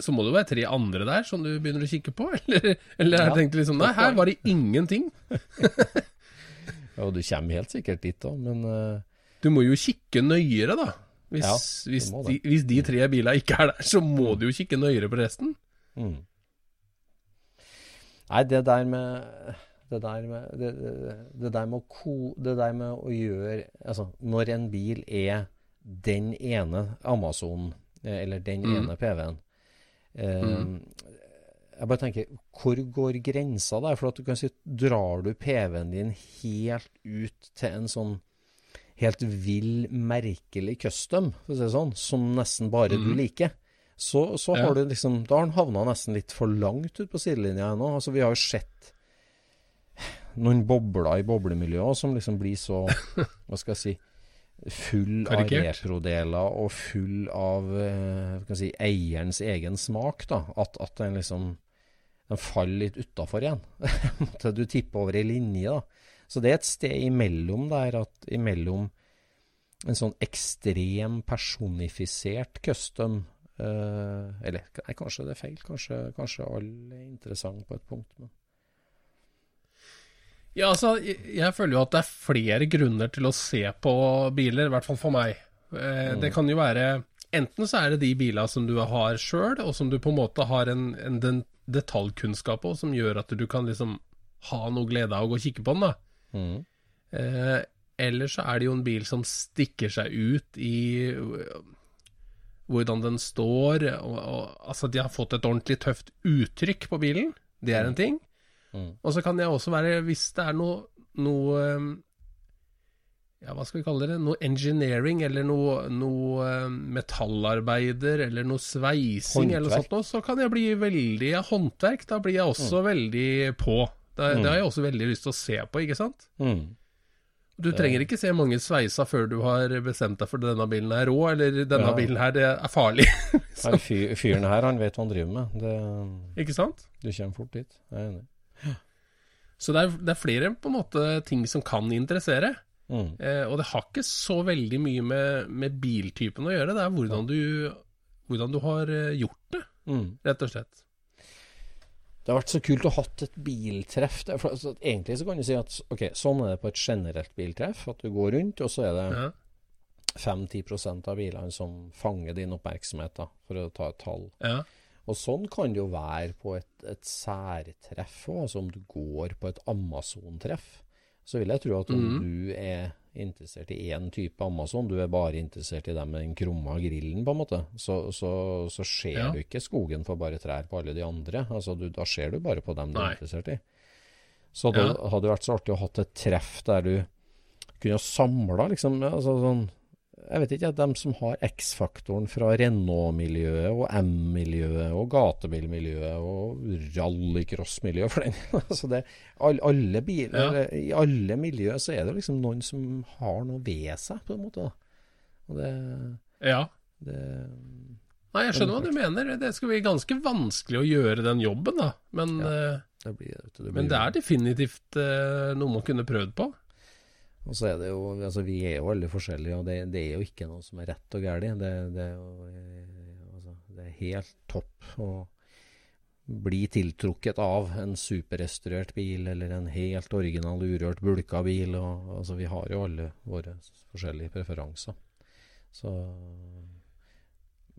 så må det jo være tre andre der som du begynner å kikke på? Eller, eller Ja. tenkte liksom Nei, her var det ingenting. Ja, du kommer helt sikkert dit òg, men uh... Du må jo kikke nøyere, da. Hvis, Ja, hvis, de, hvis de tre bilene ikke er der, så må du jo kikke nøyere på resten. Mm. Nei, det der med det der med, det, det, det der med, å, ko, det der med å gjøre Altså, når en bil er den ene Amazonen, eh, eller den Mm. ene PV-en eh, Jeg bare tenker, hvor går grensa der? For at du kan si, drar du PV-en din helt ut til en sånn helt vill, merkelig custom, for å si det sånn, som nesten bare du liker, så, så Ja. har du liksom Da har den havna nesten litt for langt ut på sidelinja ennå. Altså, vi har jo sett noen bobler i boblemiljøet som liksom blir så Hva skal jeg si Full av retrodeler og full av eh, si, eierens egen smak. da, At, at den liksom den faller litt utafor igjen. Du tipper over ei linje. da. Så det er et sted imellom der, at imellom en sånn ekstrem personifisert custom uh, Eller nei, kanskje det er feil. Kanskje, kanskje alle er interessant på et punkt. Men. Ja, altså, jeg, jeg føler jo at det er flere grunner til å se på biler, i hvert fall for meg. Eh, Det kan jo være Enten så er det de bilene som du har sjøl, og som du på en måte har en, en detaljkunnskap på, som gjør at du kan liksom ha noe glede av å gå og kikke på den, da. Mm. Eh, eller så er det jo en bil som stikker seg ut i øh, hvordan den står. Og, og, altså, de har fått et ordentlig tøft uttrykk på bilen. Det er en ting. Mm. Og så kan jeg også være, hvis det er noe, noe Ja, hva skal vi kalle det? Noe engineering, eller noe, noe metallarbeider, eller noe sveising, eller noe sånt noe, så kan jeg bli veldig Håndverk, da blir jeg også veldig på. Det, det har jeg også veldig lyst til å se på, ikke sant? Mm. Du trenger ikke se mange sveisa før du har bestemt deg for at denne bilen er rå, eller denne Ja. bilen her det er farlig. Nei, fyr, fyren her, han vet hva han driver med. Det, ikke sant? du kommer fort dit. Jeg er enig. Så det er, det er flere på en måte ting som kan interessere. Mm. Eh, og det har ikke så veldig mye med, med biltypen å gjøre. Det er hvordan du, hvordan du har eh, gjort det, Mm. rett og slett. Det har vært så kult å hatt et biltreff. For, altså, egentlig så kan du si at ok, sånn er det på et generelt biltreff. At du går rundt, og så er det Ja. 5-10 av bilene som fanger din oppmerksomhet, da, for å ta et tall. Ja. Og sånn kan det jo være på et, et særtreff òg. Altså om du går på et Amazon-treff, så vil jeg tro at om Mhm. du er interessert i én type Amazon, du er bare interessert i dem med den krumma grillen, på en måte, så, så, så ser Ja. du ikke skogen for bare trær på alle de andre. Altså du, Da ser du bare på dem du Nei. er interessert i. Så det Ja. hadde vært så artig å ha et treff der du kunne ha samla liksom, altså sånn jeg vet ikke, de som har X-faktoren fra Renault-miljøet og M-miljøet og gatebilmiljøet og rallycross-miljøet for den. altså det, alle biler, Ja. I alle miljøer så er det liksom noen som har noe ved seg, på en måte. Og det, Ja. det Nei, jeg skjønner hva du mener. Det skal bli ganske vanskelig å gjøre den jobben, da. Men, ja, det blir, det blir, men det er definitivt uh, noe man kunne prøvd på. Og så er det jo Altså, vi er jo alle forskjellige, og det, det er jo ikke noe som er rett og galt. Det, det, er jo, altså, det er helt topp å bli tiltrukket av en superrestaurert bil eller en helt original, urørt bulka bil. Og, altså, vi har jo alle våre forskjellige preferanser. Så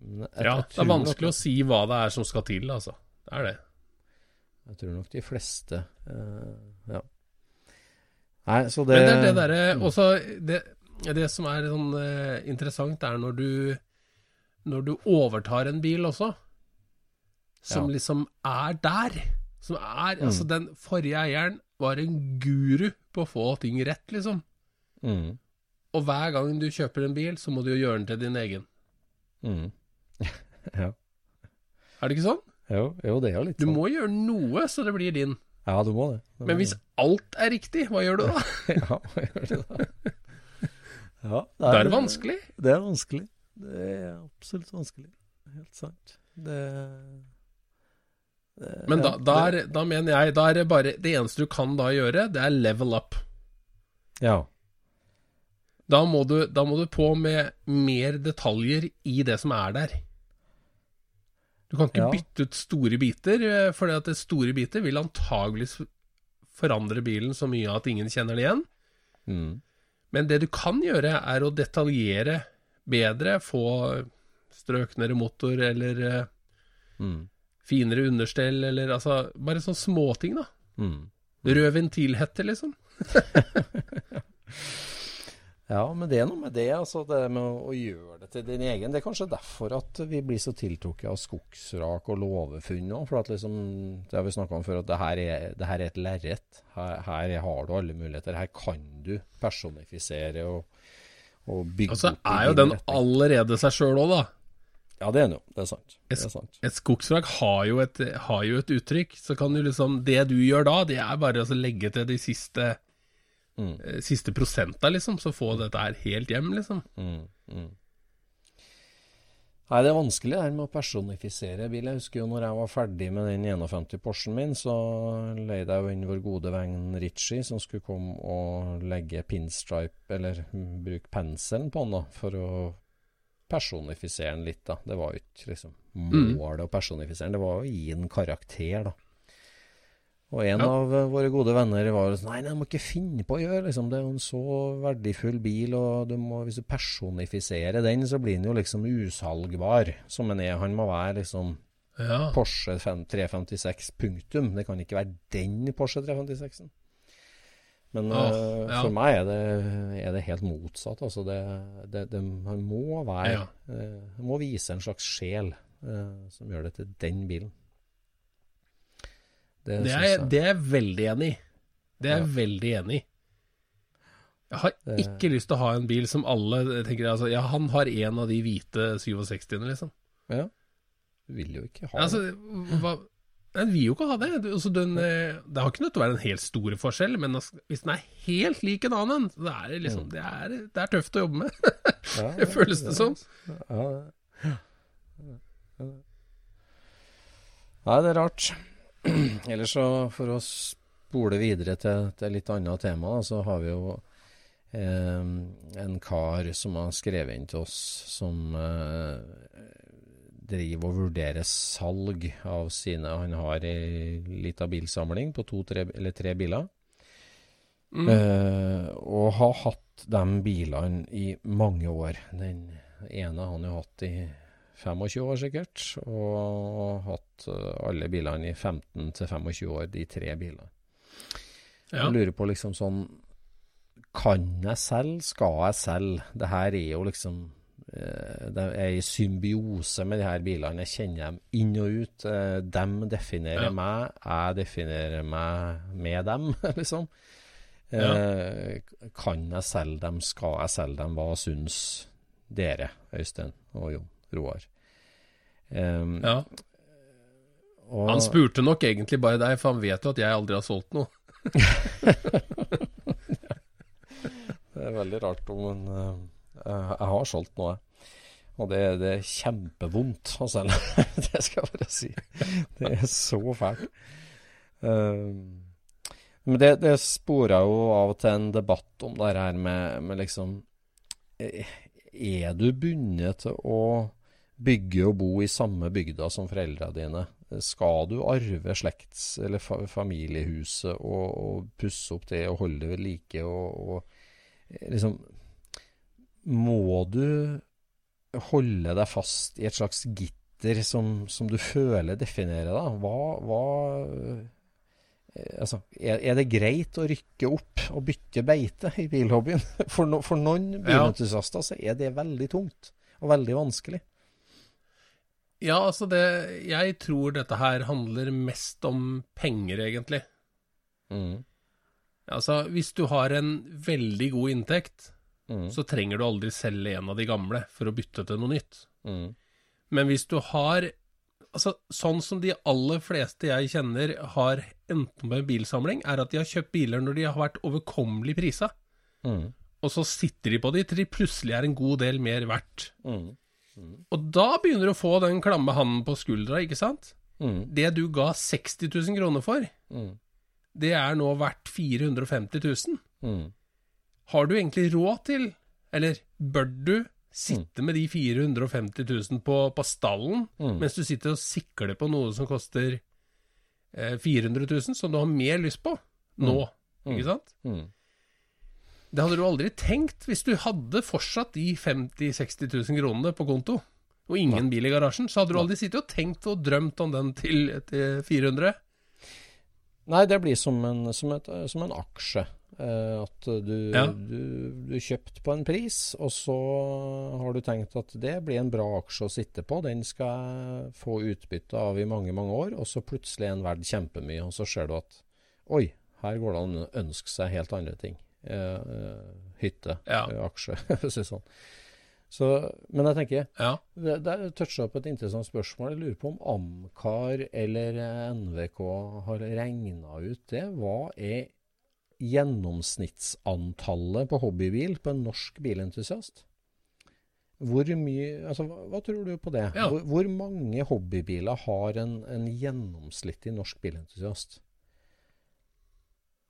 jeg- Ja, jeg det er vanskelig nok, å si hva det er som skal til, altså. Det er det. Jeg tror nok de fleste eh, Ja. Nei, så det Men det er det derre også det, det som er sånn eh, interessant, er når du Når du overtar en bil også, som Ja. liksom er der. Som er Mm. Altså, den forrige eieren var en guru på å få ting rett, liksom. mm, Og hver gang du kjøper en bil, så må du jo gjøre den til din egen. mm. ja. Er det ikke sånn? Jo, jo, det er jo litt Du sånn. må gjøre noe så det blir din. Ja, du må det. Du Men må hvis alt er riktig, hva gjør du da? Ja, hva gjør du da? Ja, det, er det vanskelig. Det er vanskelig. Det er absolutt vanskelig. Helt sant. Det, det Men da, ja, da, det- er, da mener jeg da er det bare Det eneste du kan da gjøre, det er level up. Ja. Da må du, da må du på med mer detaljer i det som er der. Du kan ikke Ja. bytte ut store biter, for det at det store biter vil antageligvis forandre bilen så mye at ingen kjenner det igjen. Mm. Men det du kan gjøre, er å detaljere bedre, få strøknere motor eller eh, Mm. finere understell, eller altså Bare sånne småting, da. Mm. Rød ventilhette, liksom. Ja, men det er noe med det, altså. Det med å, å gjøre det til din egen. Det er kanskje derfor at vi blir så tiltrukket av skogsrak og låvefunn òg. For at liksom, det har vi snakka om før, at det her er, det her er et lerret. Her, her har du alle muligheter. Her kan du personifisere og, og bygge Og så opp i er jo den retning. allerede seg sjøl òg, da. Ja, det er den jo. Det er sant. Det Et, er sant. et skogsvrak har jo et, har jo et uttrykk, så kan du liksom Det du gjør da, det er bare å legge til de siste Mm. eh, Siste prosenta, liksom, så få dette her helt hjem, liksom. Mm, mm. Nei, det er vanskelig det med å personifisere bil. Jeg husker jo når jeg var ferdig med den 51 Porschen min, så leide jeg jo inn vår gode venn Ritchie, som skulle komme og legge pinstripe, eller mm, bruke penselen på den da, for å personifisere den litt. da. Det var jo ikke liksom målet å personifisere den, det var å gi den karakter, da. Og en Ja. av eh, våre gode venner var sånn Nei, nei, må ikke finne på å gjøre liksom. Det er jo en så verdifull bil, og du må, hvis du personifiserer den, så blir den jo liksom usalgbar, som den er. Han må være liksom Ja. Porsche 356, punktum. Det kan ikke være den Porsche 356-en. Men Åh, eh, ja. for meg er det, er det helt motsatt. Altså det, det, det han må være Ja. eh, må vise en slags sjel uh, som gjør det til den bilen. Det det, er, det er jeg veldig enig i. Det er jeg Ja. veldig enig i. Jeg har Det- ikke lyst til å ha en bil som alle tenker altså, Ja, han har en av de hvite 67-ene, liksom. Ja. Du vil jo ikke ha Altså, det. hva Nei, Den vil jo ikke ha det. Altså, den, eh, det har ikke nødt til å være en helt store forskjell, men altså, hvis den er helt lik en annen, så er det liksom det er, det er tøft å jobbe med. Ja, det føles det som. Ja, ja. Nei, det er rart. Ellers så, for å spole videre til, et litt annet tema, så har vi jo eh, en kar som har skrevet inn til oss, som eh, driver og vurderer salg av sine Han har ei lita bilsamling på to tre, eller tre biler. Mm. Eh, og har hatt de bilene i mange år. Den ene har han jo hatt i 25 år sikkert, og hatt eh, alle bilene i 15 til 25 år, de tre bilene. Ja. Jeg lurer på liksom sånn Kan jeg selge? Skal jeg selge? Det her er jo liksom eh, Det er i symbiose med de her bilene. Jeg kjenner dem inn og ut. Eh, Dem definerer Ja. meg, jeg definerer meg med dem, liksom. Ja. Kan jeg selge dem? Skal jeg selge dem? Hva syns dere, Øystein og Jon Roar? Um, ja. og- Han spurte nok egentlig bare deg, for han vet jo at jeg aldri har solgt noe. Det er veldig rart om en uh, Jeg har solgt noe, og det, det er kjempevondt å selge. det skal jeg bare si. Det er så fælt. Eh, men det, det spora jo av og til en debatt om det her med, med liksom eh, Er du bundet til å bygge og bo i samme bygda som foreldra dine? Skal du arve slekts- eller fa familiehuset og, og pusse opp det og holde det ved like? og, og liksom Må du holde deg fast i et slags gitter som, som du føler definerer deg? Hva, hva eh, altså, er det greit å rykke opp og bytte beite i bilhobbyen? For, no, for noen bilentusiaster så er det veldig tungt og veldig vanskelig. Ja, altså det Jeg tror dette her handler mest om penger, egentlig. Mm. Altså, hvis du har en veldig god inntekt, Mm. så trenger du aldri selge en av de gamle for å bytte til noe nytt. Mm. Men hvis du har Altså, sånn som de aller fleste jeg kjenner har enten med bilsamling, er at de har kjøpt biler når de har vært overkommelig prisa, Mm. og så sitter de på de til de plutselig er en god del mer verdt. Mm. Og da begynner du å få den klamme handen på skuldra, ikke sant? Mm. Det du ga 60 000 kroner for, Mm. det er nå verdt 450 000. Mm. Har du egentlig råd til, eller bør du, sitte med de 450 000 på, på stallen, Mm. mens du sitter og sikler på noe som koster eh, 400 000, som du har mer lyst på nå, ikke sant? Det hadde du aldri tenkt hvis du hadde fortsatt de 50 000-60 000 kronene på konto, og ingen bil i garasjen. Så hadde du aldri sittet og tenkt og drømt om den til, til 400. Nei, det blir som en, som et, som en aksje. Eh, at du, Ja. du, du kjøpt på en pris, og så har du tenkt at det blir en bra aksje å sitte på. Den skal jeg få utbytte av i mange, mange år. Og så plutselig er den verdt kjempemye, og så ser du at oi, her går det an å ønske seg helt andre ting. Eh, eh, hytte, Ja. eh, aksje, for å si sånn. Så, men jeg tenker Ja. det, det toucha opp et interessant spørsmål. Jeg lurer på om Amcar eller NVK har regna ut det. Hva er gjennomsnittsantallet på hobbybil på en norsk bilentusiast? Hvor mye altså, hva, hva tror du på det? Ja. Hvor, hvor mange hobbybiler har en, en gjennomsnittlig norsk bilentusiast?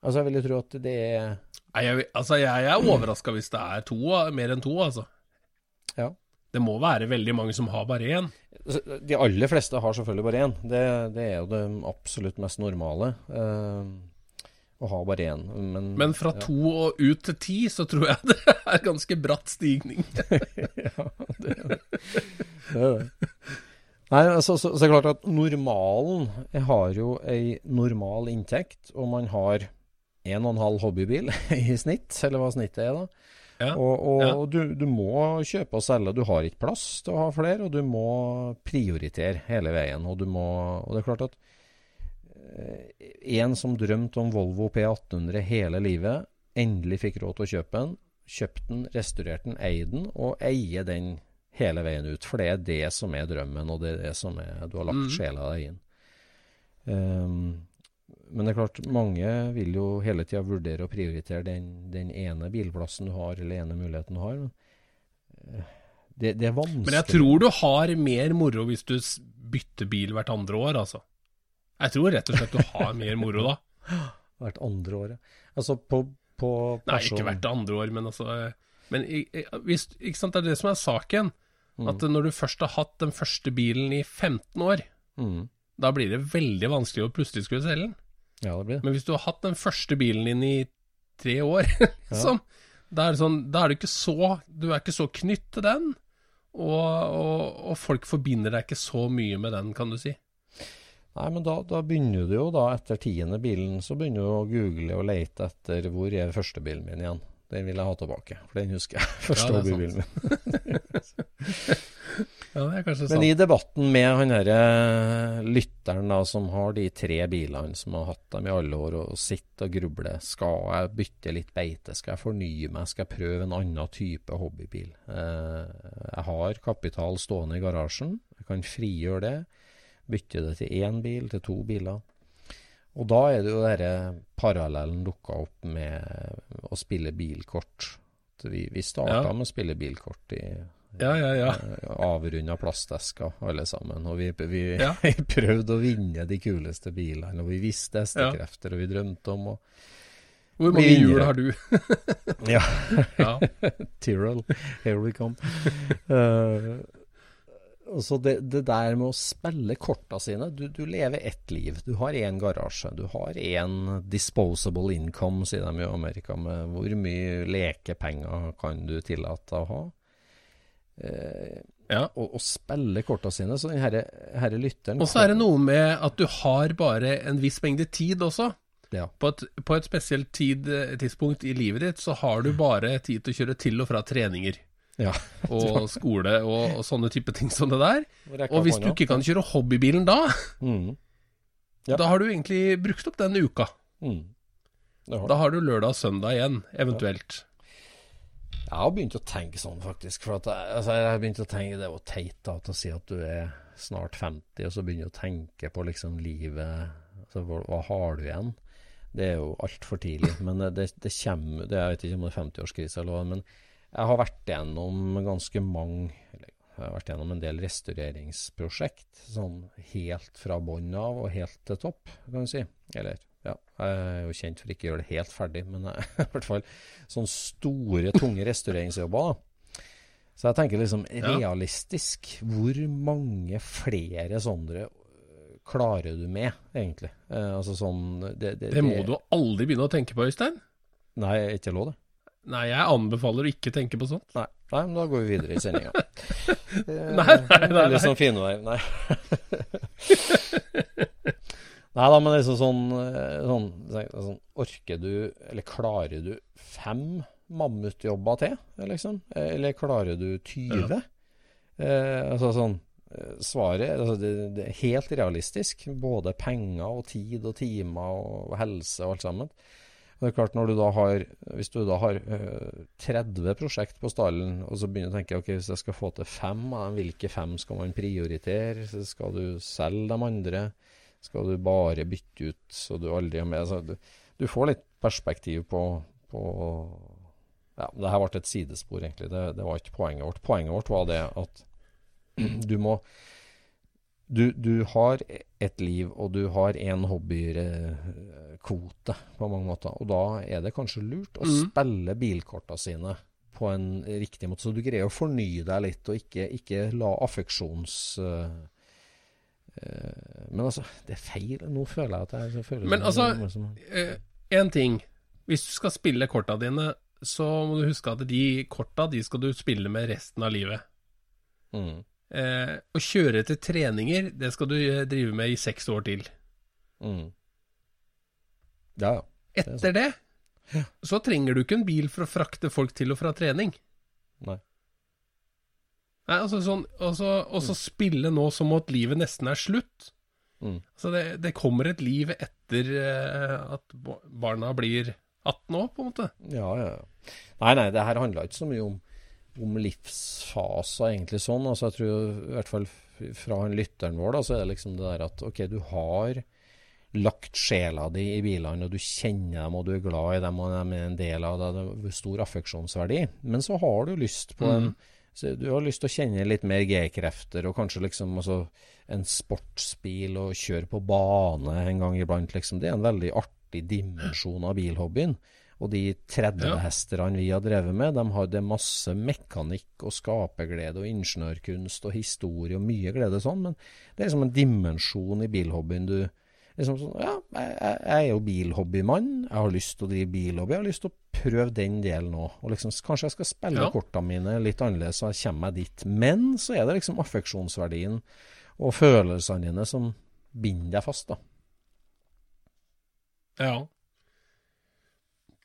Altså, jeg vil jo tro at det er Nei, Jeg, altså, jeg er overraska hvis det er to, mer enn to, altså. Ja. Det må være veldig mange som har bare én. De aller fleste har selvfølgelig bare én. Det, det er jo det absolutt mest normale. Uh, å ha bare én. Men, Men fra ja. to og ut til ti, så tror jeg det er ganske bratt stigning. ja, det er det. det, er det. Nei, altså, så, så er det klart at normalen Jeg har jo ei normal inntekt, og man har en og en halv hobbybil i snitt, eller hva snittet er da. Ja. Og, og Ja. du, du må kjøpe og selge. Du har ikke plass til å ha flere, og du må prioritere hele veien. Og, du må, og det er klart at eh, en som drømte om Volvo P1800 hele livet, endelig fikk råd til å kjøpe den, kjøpte den, restaurerte den, eide den, og eie den hele veien ut. For det er det som er drømmen, og det er det som er, du har lagt Mhm. sjela deg inn. Ehm, men det er klart, mange vil jo hele tida vurdere å prioritere den, den ene bilplassen du har, eller ene muligheten du har. Det, det er vanskelig. Men jeg tror du har mer moro hvis du bytter bil hvert andre år, altså. Jeg tror rett og slett du har mer moro da. Hvert andre året. Altså på, på Nei, ikke hvert andre år, men altså eh, Men hvis, ikke sant, det er det som er saken. Mm. At når du først har hatt den første bilen i 15 år, Mm. da blir det veldig vanskelig å plutselig skulle selge den. Ja, det blir det. Men hvis du har hatt den første bilen din i tre år, liksom, da, er det sånn, er du ikke så Du er ikke så knytt til den. Og, og, og folk forbinder deg ikke så mye med den, kan du si. Nei, men da, da, begynner du jo da, etter tiende bilen, så begynner du å google og lete etter hvor er førstebilen min igjen. Den vil jeg ha tilbake, for den husker jeg. Første hobbybilen min. ja, det er kanskje sant. Men i debatten med han derre lytteren da, som har de tre bilene, som har hatt dem i alle år, og sitter og grubler Skal jeg bytte litt beite? Skal jeg fornye meg? Skal jeg prøve en annen type hobbybil? Eh, jeg har kapital stående i garasjen. Jeg kan frigjøre det. Bytte det til én bil, til to biler. Og da er det jo denne parallellen dukka opp med å spille bilkort. Vi, vi starta ja. med å spille bilkort i ja, ja, ja. Eh, avrunda plastesker, alle sammen. Og vi, vi ja. prøvde å vinne de kuleste bilene. Og vi visste hestekrefter, og vi drømte om å Hvor mange hjul har du? ja. Tyrrell, here we come. Uh, Altså det, det, der med å spille korta sine du, du, lever ett liv. Du har én garasje. Du har én disposable income, sier de i Amerika. Med hvor mye lekepenger kan du tillate å ha? Eh, ja. og, og, spille korta sine. Så den herre, herre lytteren Og så er det noe med at du har bare en viss mengde tid også. Ja. På, et, på et spesielt tid, tidspunkt i livet ditt så har du bare tid til å kjøre til og fra treninger ja. og skole og, og, sånne type ting som det der. Og hvis du ikke kan kjøre hobbybilen da, mm. ja. da har du egentlig brukt opp den uka. Mm. Har da har du lørdag og søndag igjen, eventuelt. Jeg har begynt å tenke sånn, faktisk. For at jeg, altså, jeg har begynt å tenke Det var teit da, til å si at du er snart 50, og så begynner du å tenke på liksom livet altså, hva, hva har du igjen? Det er jo altfor tidlig. Men det, det, kommer det, Jeg vet ikke om det er 50-årskrise eller hva, men jeg har vært gjennom ganske mange eller jeg har vært gjennom en del restaureringsprosjekt. Sånn helt fra bånn av og helt til topp, kan du si. Eller, ja. Jeg er jo kjent for ikke å gjøre det helt ferdig, men i hvert fall sånne store, tunge restaureringsjobber. da. Så jeg tenker liksom realistisk. Hvor mange flere sånne klarer du med, egentlig? Eh, altså sånn det, det, det må det... du aldri begynne å tenke på, Øystein. Nei, ikke lov det. Nei, jeg anbefaler å ikke tenke på sånt. Nei, nei men da går vi videre i sendinga. nei, nei, nei. Litt sånn finvei. Nei. nei da, men liksom sånn, sånn, sånn, Orker du, eller klarer du fem mammutjobber til, liksom? Eller klarer du 20? Ja. Eh, altså sånn Svaret altså det, det, er helt realistisk. Både penger og tid og timer og helse og alt sammen. Det er klart når du da har, Hvis du da har uh, 30 prosjekt på stallen, og så begynner du å tenke ok, hvis jeg skal få til fem hvilke fem skal man prioritere? Så Skal du selge de andre? Skal du bare bytte ut så du aldri er med? Altså, du, du, får litt perspektiv på, på ja, Det her ble et sidespor, egentlig. Det, det var ikke poenget vårt. Poenget vårt var det at du må du, du, har et liv, og du har en hobbykvote på mange måter. Og da er det kanskje lurt å mm. spille bilkorta sine på en riktig måte. Så du greier å fornye deg litt, og ikke, ikke la affeksjons... Uh, uh, men altså, det er feil. Nå føler jeg at jeg føler Men altså, én uh, ting. Hvis du skal spille korta dine, så må du huske at de korta de skal du spille med resten av livet. Mm. Eh, å kjøre til treninger, det skal du eh, drive med i seks år til. Mm. Ja, ja. Etter det, ja. så trenger du ikke en bil for å frakte folk til og fra trening. Nei. Nei, altså sånn Og så mm. spille nå som at livet nesten er slutt. Mm. Altså det, det, kommer et liv etter uh, at barna blir 18 år, på en måte. Ja, ja. Nei, nei, det her handla ikke så mye om om livsfaser, egentlig sånn. Altså jeg tror i hvert fall fra han lytteren vår, da, så er det liksom det der at OK, du har lagt sjela di i bilene, og du kjenner dem, og du er glad i dem, og de er en del av det. Det er stor affeksjonsverdi. Men så har du lyst på en mm. Du har lyst til å kjenne litt mer G-krefter, og kanskje liksom altså, en sportsbil, og kjøre på bane en gang iblant, liksom. Det er en veldig artig dimensjon av bilhobbyen. Og de 30 ja. hesterne vi har drevet med, de hadde masse mekanikk og skaperglede og ingeniørkunst og historie og mye glede sånn, men det er liksom en dimensjon i bilhobbyen du liksom sånn, Ja, jeg, jeg er jo bilhobbymann, jeg har lyst til å drive bilhobby, jeg har lyst til å prøve den delen òg. Og liksom, kanskje jeg skal spille Ja. kortene mine litt annerledes, så kommer jeg dit. Men så er det liksom affeksjonsverdien og følelsene dine som binder deg fast, da. Ja.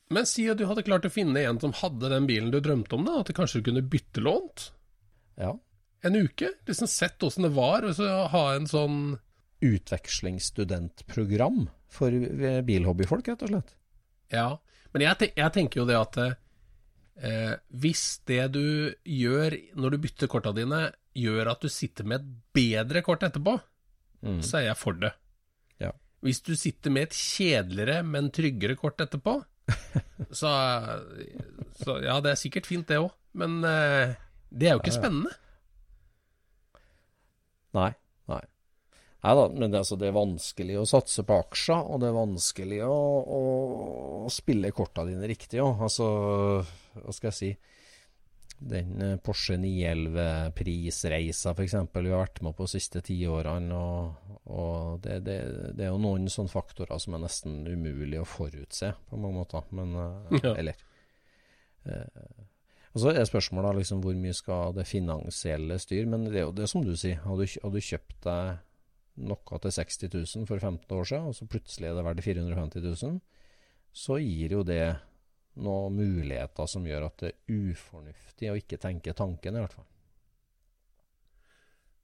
Men si at du hadde klart å finne en som hadde den bilen du drømte om, da. At du kanskje kunne byttelånt Ja. en uke. Liksom sett åssen det var, og så ha en sånn Utvekslingsstudentprogram for eh, bilhobbyfolk, rett og slett. Ja. Men jeg, te- jeg tenker jo det at eh, hvis det du gjør når du bytter korta dine, gjør at du sitter med et bedre kort etterpå, Mm. så er jeg for det. Ja. Hvis du sitter med et kjedeligere, men tryggere kort etterpå, så, så Ja, det er sikkert fint, det òg, men uh, det er jo ikke Ja, spennende. Nei. Nei. Nei da, men det, altså, det er vanskelig å satse på aksjer, og det er vanskelig å, å, å spille korta dine riktig òg. Altså, hva skal jeg si Den eh, Porsche 911-prisreisa f.eks. vi har vært med på de siste ti årene. Og, og det, det, det er jo noen sånne faktorer som er nesten umulig å forutse på mange måter. Men eh, Ja. Eller eh, og så er spørsmålet liksom hvor mye skal det finansielle styre. Men det er jo det som du sier. Hadde, du, du kjøpt deg noe til 60 000 for 15 år siden, og så plutselig er det verdt 450 000, så gir jo det noen muligheter som gjør at det er ufornuftig å ikke tenke tanken, i hvert fall.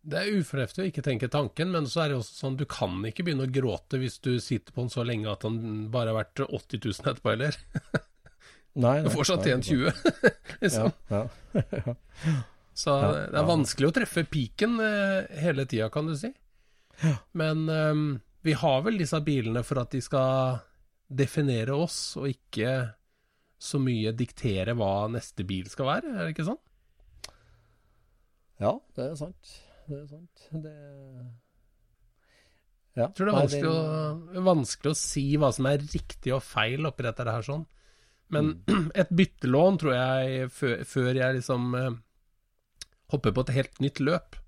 Det er ufornuftig å ikke tenke tanken, men så er det også sånn du kan ikke begynne å gråte hvis du sitter på den så lenge at den bare har vært 80 000 etterpå, eller? Nei, Du har fortsatt tjent 20, liksom. Ja, ja. Så Ja, det er vanskelig å treffe piken eh, hele tida, kan du si. Men um, vi har vel disse bilene for at de skal definere oss, og ikke så mye diktere hva neste bil skal være, er det ikke sånn? ja, det er sant. Det er sant. Det ja. Jeg tror det er Nei, vanskelig, å, vanskelig å si hva som er riktig og feil oppi dette her sånn. Men Mm. et byttelån tror jeg, før, før jeg liksom eh, hopper på et helt nytt løp,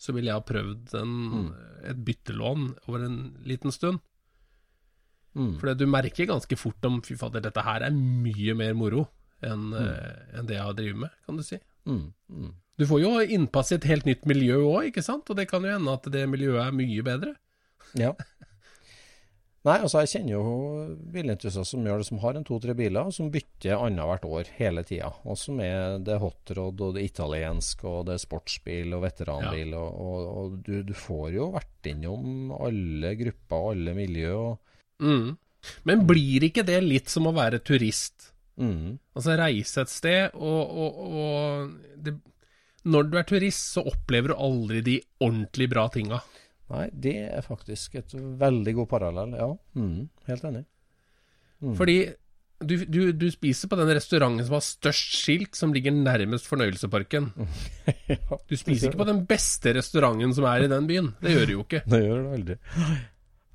så ville jeg ha prøvd en, Mm. et byttelån over en liten stund. Mm. For du merker ganske fort om fy fader, dette her er mye mer moro enn mm. uh, en det jeg har drevet med, kan du si. Mm. Mm. Du får jo innpass i et helt nytt miljø òg, ikke sant? Og det kan jo hende at det miljøet er mye bedre. Ja. Nei, altså jeg kjenner jo bilentusiaster som gjør det, som har en to-tre biler, og som bytter annethvert år hele tida. Og som er det hotrod og det italiensk og det er sportsbil og veteranbil. Og, og, og du, du får jo vært innom alle grupper og alle miljø. Og, Mm. Men blir ikke det litt som å være turist? mm, Altså reise et sted, og, og, og det, Når du er turist, så opplever du aldri de ordentlig bra tinga. nei, det er faktisk et veldig god parallell. Ja, mm, helt enig. Mm. Fordi du, du, du spiser på den restauranten som har størst skilt, som ligger nærmest fornøyelsesparken. ja, Du spiser ikke på den beste restauranten som er i den byen. Det gjør du jo ikke. Det gjør du aldri.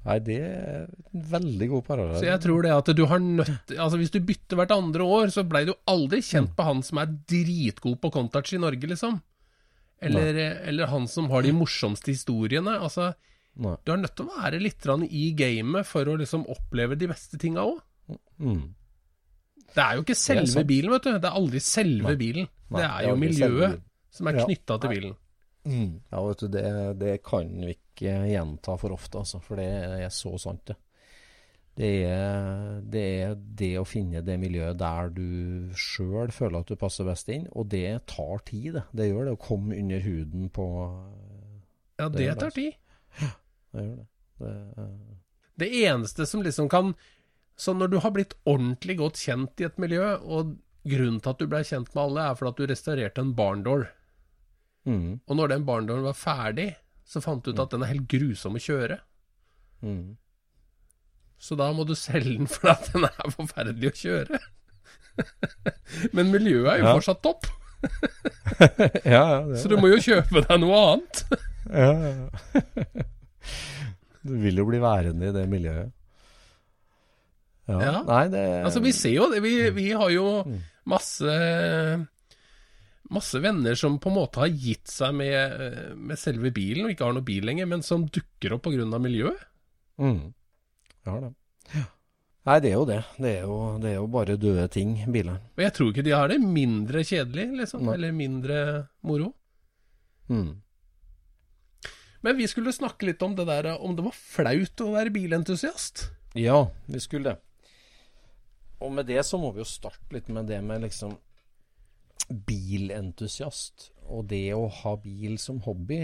Nei, det er en veldig god parallell. Så jeg tror det at du har nødt Altså Hvis du bytter hvert andre år, så blei du aldri kjent på han som er dritgod på Contouch i Norge, liksom. Eller, eller han som har de morsomste historiene. Altså, Nei. du er nødt til å være litt i gamet for å liksom oppleve de beste tinga òg. Mm. Det er jo ikke selve bilen, vet du. Det er aldri selve Nei. bilen. Nei, det er jo miljøet som er Ja. knytta til Nei. Bilen. Ja, vet du, det, det kan vi ikke gjenta for ofte, altså, for det er så sant, det. Det er, det er det å finne det miljøet der du sjøl føler at du passer best inn, og det tar tid, det. Det gjør det å komme under huden på Ja, Det det tar tid. Det gjør det. det er- Det eneste som liksom kan Så når du har blitt ordentlig godt kjent i et miljø, og grunnen til at du ble kjent med alle, er fordi at du restaurerte en barndoor. Mm, Og når den barndommen var ferdig, så fant du ut at den er helt grusom å kjøre. mm. Så da må du selge den fordi at den er forferdelig å kjøre. Men miljøet er jo Ja. fortsatt topp, ja, ja, så du må jo kjøpe deg noe annet. ja. Du vil jo bli værende i det miljøet. Ja. Ja. Nei, det Altså, vi ser jo det. Vi, vi har jo Mm. masse Masse venner som på en måte har gitt seg med, med selve bilen, og ikke har noe bil lenger, men som dukker opp pga. miljøet. Mm. Ja, det. Ja. Nei, det er jo det. Det er jo, det er jo bare døde ting, biler. Og jeg tror ikke de har det mindre kjedelig, liksom. Nei. Eller mindre moro. Mm. Men vi skulle snakke litt om det der om det var flaut å være bilentusiast. Ja, vi skulle det. Og med det så må vi jo starte litt med det med liksom bilentusiast. Og det å ha bil som hobby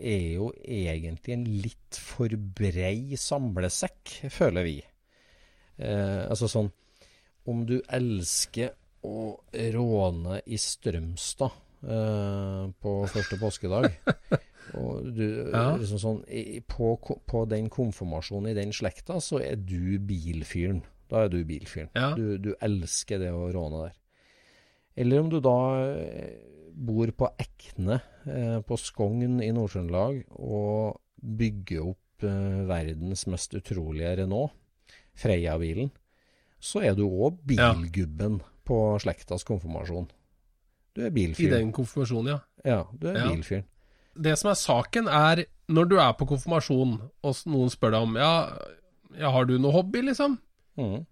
er jo egentlig en litt for brei samlesekk, føler vi. Eh, altså sånn Om du elsker å råne i Strømstad eh, på første påskedag og du, Ja. liksom sånn, på, på den konfirmasjonen i den slekta, så er du bilfyren. Da er du bilfyren. Ja. Du, du elsker det å råne der. Eller om du da eh, bor på Ekne eh, på Skogn i Nord-Trøndelag og bygger opp eh, verdens mest utrolige Renault, Freia-bilen, så er du òg Ja. bilgubben på slektas konfirmasjon. Du er I den konfirmasjonen, ja. Ja, du er Ja. bilfyren. Det som er saken, er når du er på konfirmasjon, og noen spør deg om ja, ja, har du noe hobby, liksom? Mm.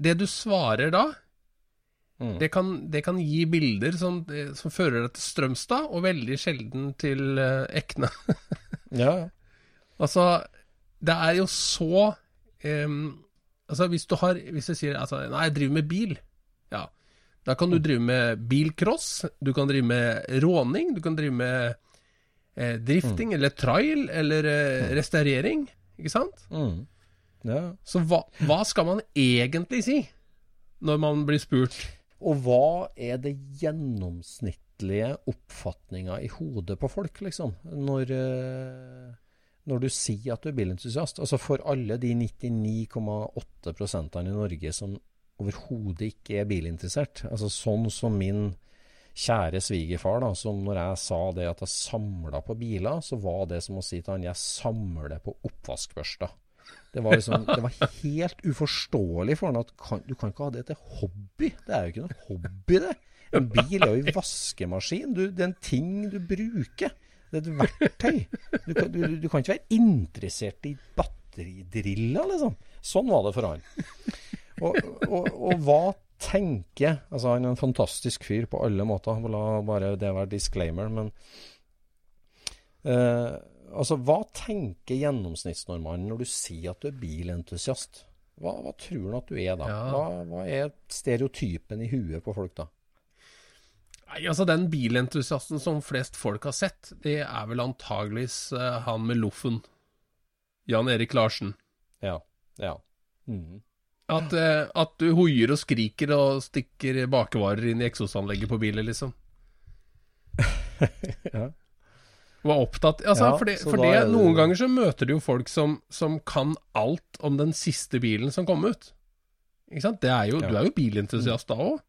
Det du svarer da, Mm. det kan, det kan gi bilder som, eh, som fører deg til Strømstad, og veldig sjelden til eh, Ekne. Ja. Altså, det er jo så um, Altså, hvis du har Hvis du sier altså, Nei, jeg driver med bil. Ja. Da kan du drive med bilcross, du kan drive med råning, du kan drive med eh, drifting eller trail eller eh, restaurering. Ikke sant? Mm. ja. Så hva, hva skal man egentlig si når man blir spurt? Og hva er det gjennomsnittlige oppfatninga i hodet på folk, liksom, når, eh, når du sier at du er bilentusiast? Altså for alle de 99,8 prosentene i Norge som overhodet ikke er bilinteressert. Altså sånn som min kjære svigerfar, da, som når jeg sa det at jeg samla på biler, så var det som å si til han jeg samler på oppvaskbørster. Det var, liksom, det var helt uforståelig for han at kan, du kan ikke ha det til hobby. Det er jo ikke noe hobby, det. En bil er jo en vaskemaskin. Du, det er en ting du bruker. Det er et verktøy. Du kan, du, du kan ikke være interessert i batteridriller, liksom. Sånn var det for han. Og, og, og hva tenker Altså, han er en fantastisk fyr på alle måter. La bare det være disclaimer. Men eh, altså, hva tenker gjennomsnittsnormalen når du sier at du er bilentusiast? Hva, hva tror han at du er da? Ja. Hva, hva er stereotypen i huet på folk da? Nei, altså Den bilentusiasten som flest folk har sett, det er vel antageligvis uh, han med loffen. Jan Erik Larsen. Ja. Ja. Mm. At, uh, at du hoier og skriker og stikker bakevarer inn i eksosanlegget på bilen, liksom. Ja. Var opptatt Altså, Ja, for det, for det det- noen ganger så møter du jo folk som, som kan alt om den siste bilen som kom ut. Ikke sant? Det er jo, Ja. Du er jo bilentusiast da òg.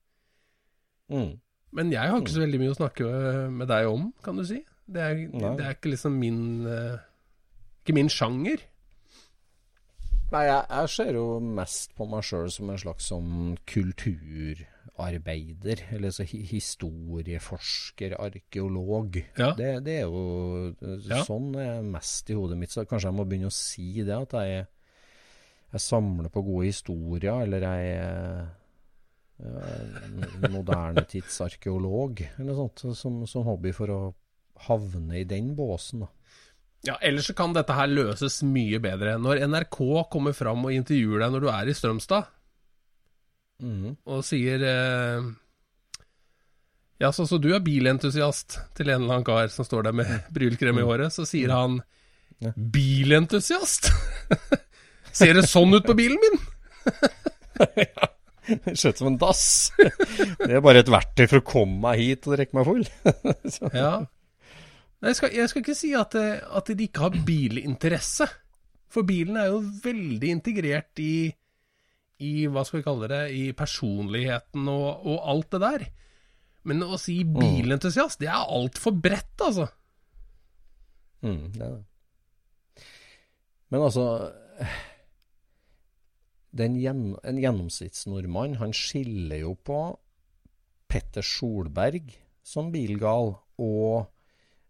Mm. Men jeg har ikke så veldig mye å snakke øh, med deg om, kan du si. Det er, det er ikke liksom min øh, Ikke min sjanger. Nei, jeg, jeg ser jo mest på meg sjøl som en slags sånn kulturarbeider. Eller så historieforsker, arkeolog. Ja. Det, det er jo Ja. sånn er mest i hodet mitt. Så kanskje jeg må begynne å si det, at jeg, jeg samler på gode historier, eller jeg er moderne tidsarkeolog, eller noe sånt, som, som hobby for å havne i den båsen. da. Ja, Ellers så kan dette her løses mye bedre. Når NRK kommer fram og intervjuer deg når du er i Strømstad, Mhm. og sier eh, Ja, så, så du er bilentusiast til en eller annen kar som står der med brylkrem i håret, så sier han Ja. Bilentusiast? Ser det sånn ut på bilen min? Det ser ut som en dass. Det er bare et verktøy for å komme meg hit og drikke meg full. Ja. Nei, Jeg skal, jeg skal ikke si at, eh, at de ikke har bilinteresse. For bilen er jo veldig integrert i, i hva skal vi kalle det, i personligheten og, og alt det der. Men å si bilentusiast, det er altfor bredt, altså. Mm, det er det. Men altså den gjen, En gjennomsnittsnordmann han skiller jo på Petter Solberg som bilgal og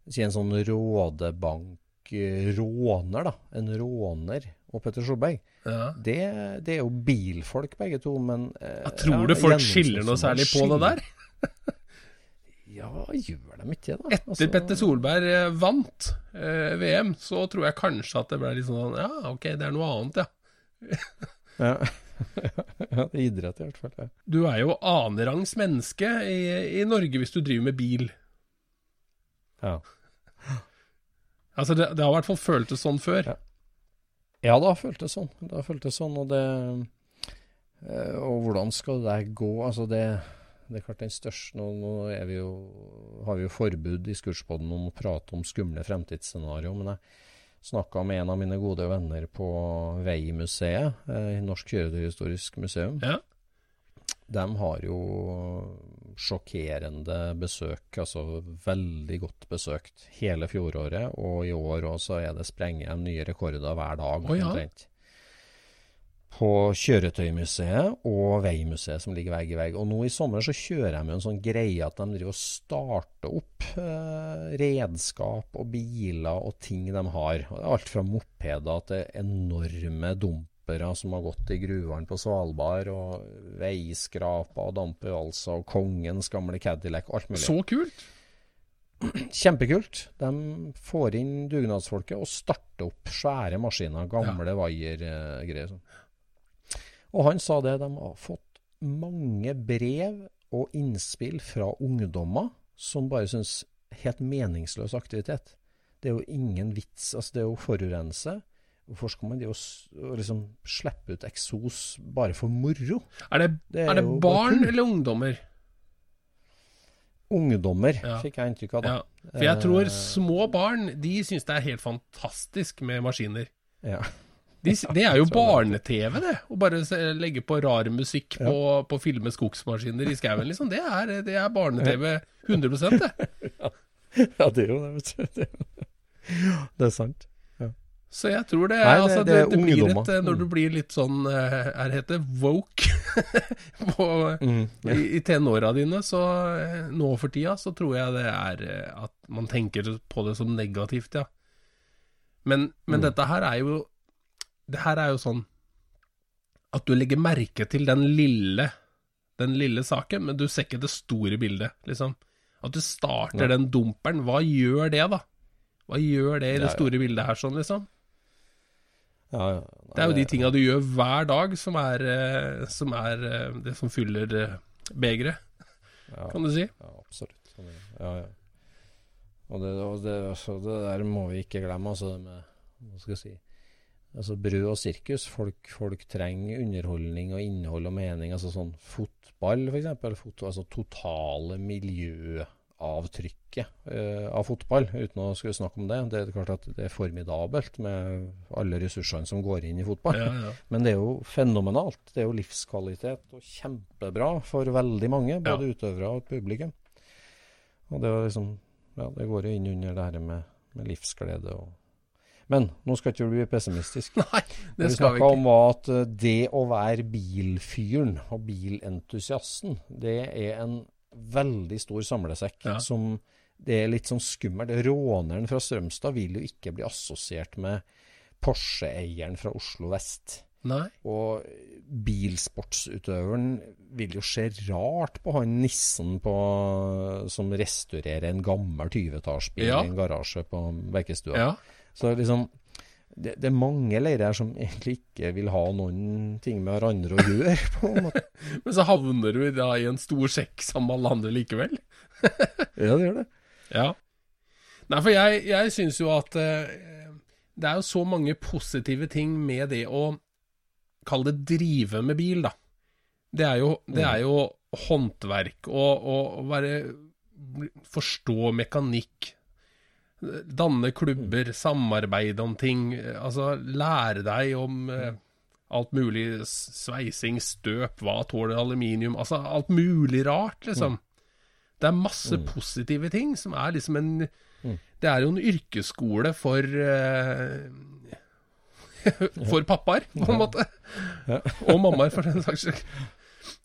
si en sånn rådebank eh, da. En råner. Og Petter Solberg, Ja. det, det er jo bilfolk begge to, men eh, Jeg tror ja, du folk skiller noe særlig på det der? Ja, gjør de ikke det, da? Etter Altså, Petter Solberg eh, vant eh, VM, så tror jeg kanskje at det ble litt sånn Ja, ok, det er noe annet, ja. Ja. ja, det er idrett i hvert fall. Ja. Du er jo annenrangs menneske i, i Norge hvis du driver med bil. Ja. Altså, det, det har i hvert fall føltes sånn før. Ja. Ja, det har føltes sånn. Det har føltes sånn, og det eh, Og hvordan skal det gå? Altså, det, det er klart den største Nå, nå jo, har vi jo forbud i Skurspodden om å prate om skumle fremtidsscenario, men jeg snakka med en av mine gode venner på Veimuseet, eh, Norsk kjøretøyhistorisk museum. Ja. De har jo sjokkerende besøk, altså veldig godt besøkt hele fjoråret. Og i år også er det sprenget nye rekorder hver dag. oh, ja. omtrent. På Kjøretøymuseet og Veimuseet som ligger vegg i vegg. Og nå i sommer så kjører de en sånn greie at de driver og starter opp eh, redskap og biler og ting de har. Alt fra mopeder til enorme dumpere som har gått i gruvene på Svalbard, og veiskraper og dampvalser og kongens gamle Cadillac og alt mulig. Så kult! Kjempekult. De får inn dugnadsfolket og starter opp svære maskiner, gamle vaiergreier. sånn. Og han sa det, de har fått mange brev og innspill fra ungdommer som bare syns helt meningsløs aktivitet. Det er jo ingen vits. altså Det er jo forurense. Hvorfor skal man det å å liksom slippe ut eksos bare for moro? Er det, Det er er det barn eller ungdommer? Ungdommer, Ja. fikk jeg inntrykk av. da. Ja. For jeg tror Eh, små barn de syns det er helt fantastisk med maskiner. Ja. De, det er jo barne-TV, det. Å bare legge på rar musikk på, på å filme skogsmaskiner i skauen, liksom. Det er, det er barne-TV 100 det. ja, det er jo det, vet du. Det er, det er sant. Så jeg tror det, Nei, det- altså, det det, det, blir et eh, Når du Mm. blir litt sånn eh, Er det heter woke på, Mm, yeah. i, i tenåra dine, så eh, nå for tida så tror jeg det er at man tenker på det som negativt, ja. Men, men Mm. dette her er jo Det her er jo sånn at du legger merke til den lille den lille saken, men du ser ikke det store bildet, liksom. At du starter ja. den dumperen, hva gjør det, da? Hva gjør det i det store bildet her, sånn, liksom? Ja, ja. Nei, Det er jo de tinga du gjør hver dag, som er, eh, som er eh, det som fyller eh, begeret, kan du si. Ja, absolutt. Ja, ja. Og det, og det, altså, det der må vi ikke glemme, altså det med Hva skal jeg si Altså brød og sirkus. Folk, folk trenger underholdning og innhold og mening. Altså sånn fotball, f.eks. Fot, altså totale miljøavtrykket eh, av fotball, uten å skulle snakke om det. Det er klart at det er formidabelt med alle ressursene som går inn i fotball. Ja, ja. Men det er jo fenomenalt. Det er jo livskvalitet og kjempebra for veldig mange, både utøvere og publikum. Og det, liksom, ja, det går jo inn under det her med, med livsglede og Men nå skal ikke du bli pessimistisk. Nei, det vi skal vi ikke. om at eh, det å være bilfyren og bilentusiasten, det er en veldig stor samlesekk Ja. som det er litt sånn skummelt. Råneren fra Strømstad vil jo ikke bli assosiert med Porsche-eieren fra Oslo vest. Nei. Og bilsportsutøveren vil jo se rart på han nissen på, som restaurerer en gammel 20-tallsbil Ja. i en garasje på Bekkestua. Ja. Så liksom det, det er mange leirer som egentlig ikke vil ha noen ting med hverandre å gjøre. på en måte. Men så havner du da i en stor sekk sammen med alle andre likevel. Ja, det gjør det. Ja. Nei, for jeg, jeg syns jo at eh, det er jo så mange positive ting med det å kalle det drive med bil, da. Det er jo, det er jo håndverk og, og å være Forstå mekanikk. Danne klubber, samarbeide om ting. Altså lære deg om eh, alt mulig sveising, støp, hva tåler aluminium Altså alt mulig rart, liksom. Det er masse positive ting som er liksom en Det er jo en yrkesskole for eh, For pappaer, på en måte. Og mammaer, for den saks skyld.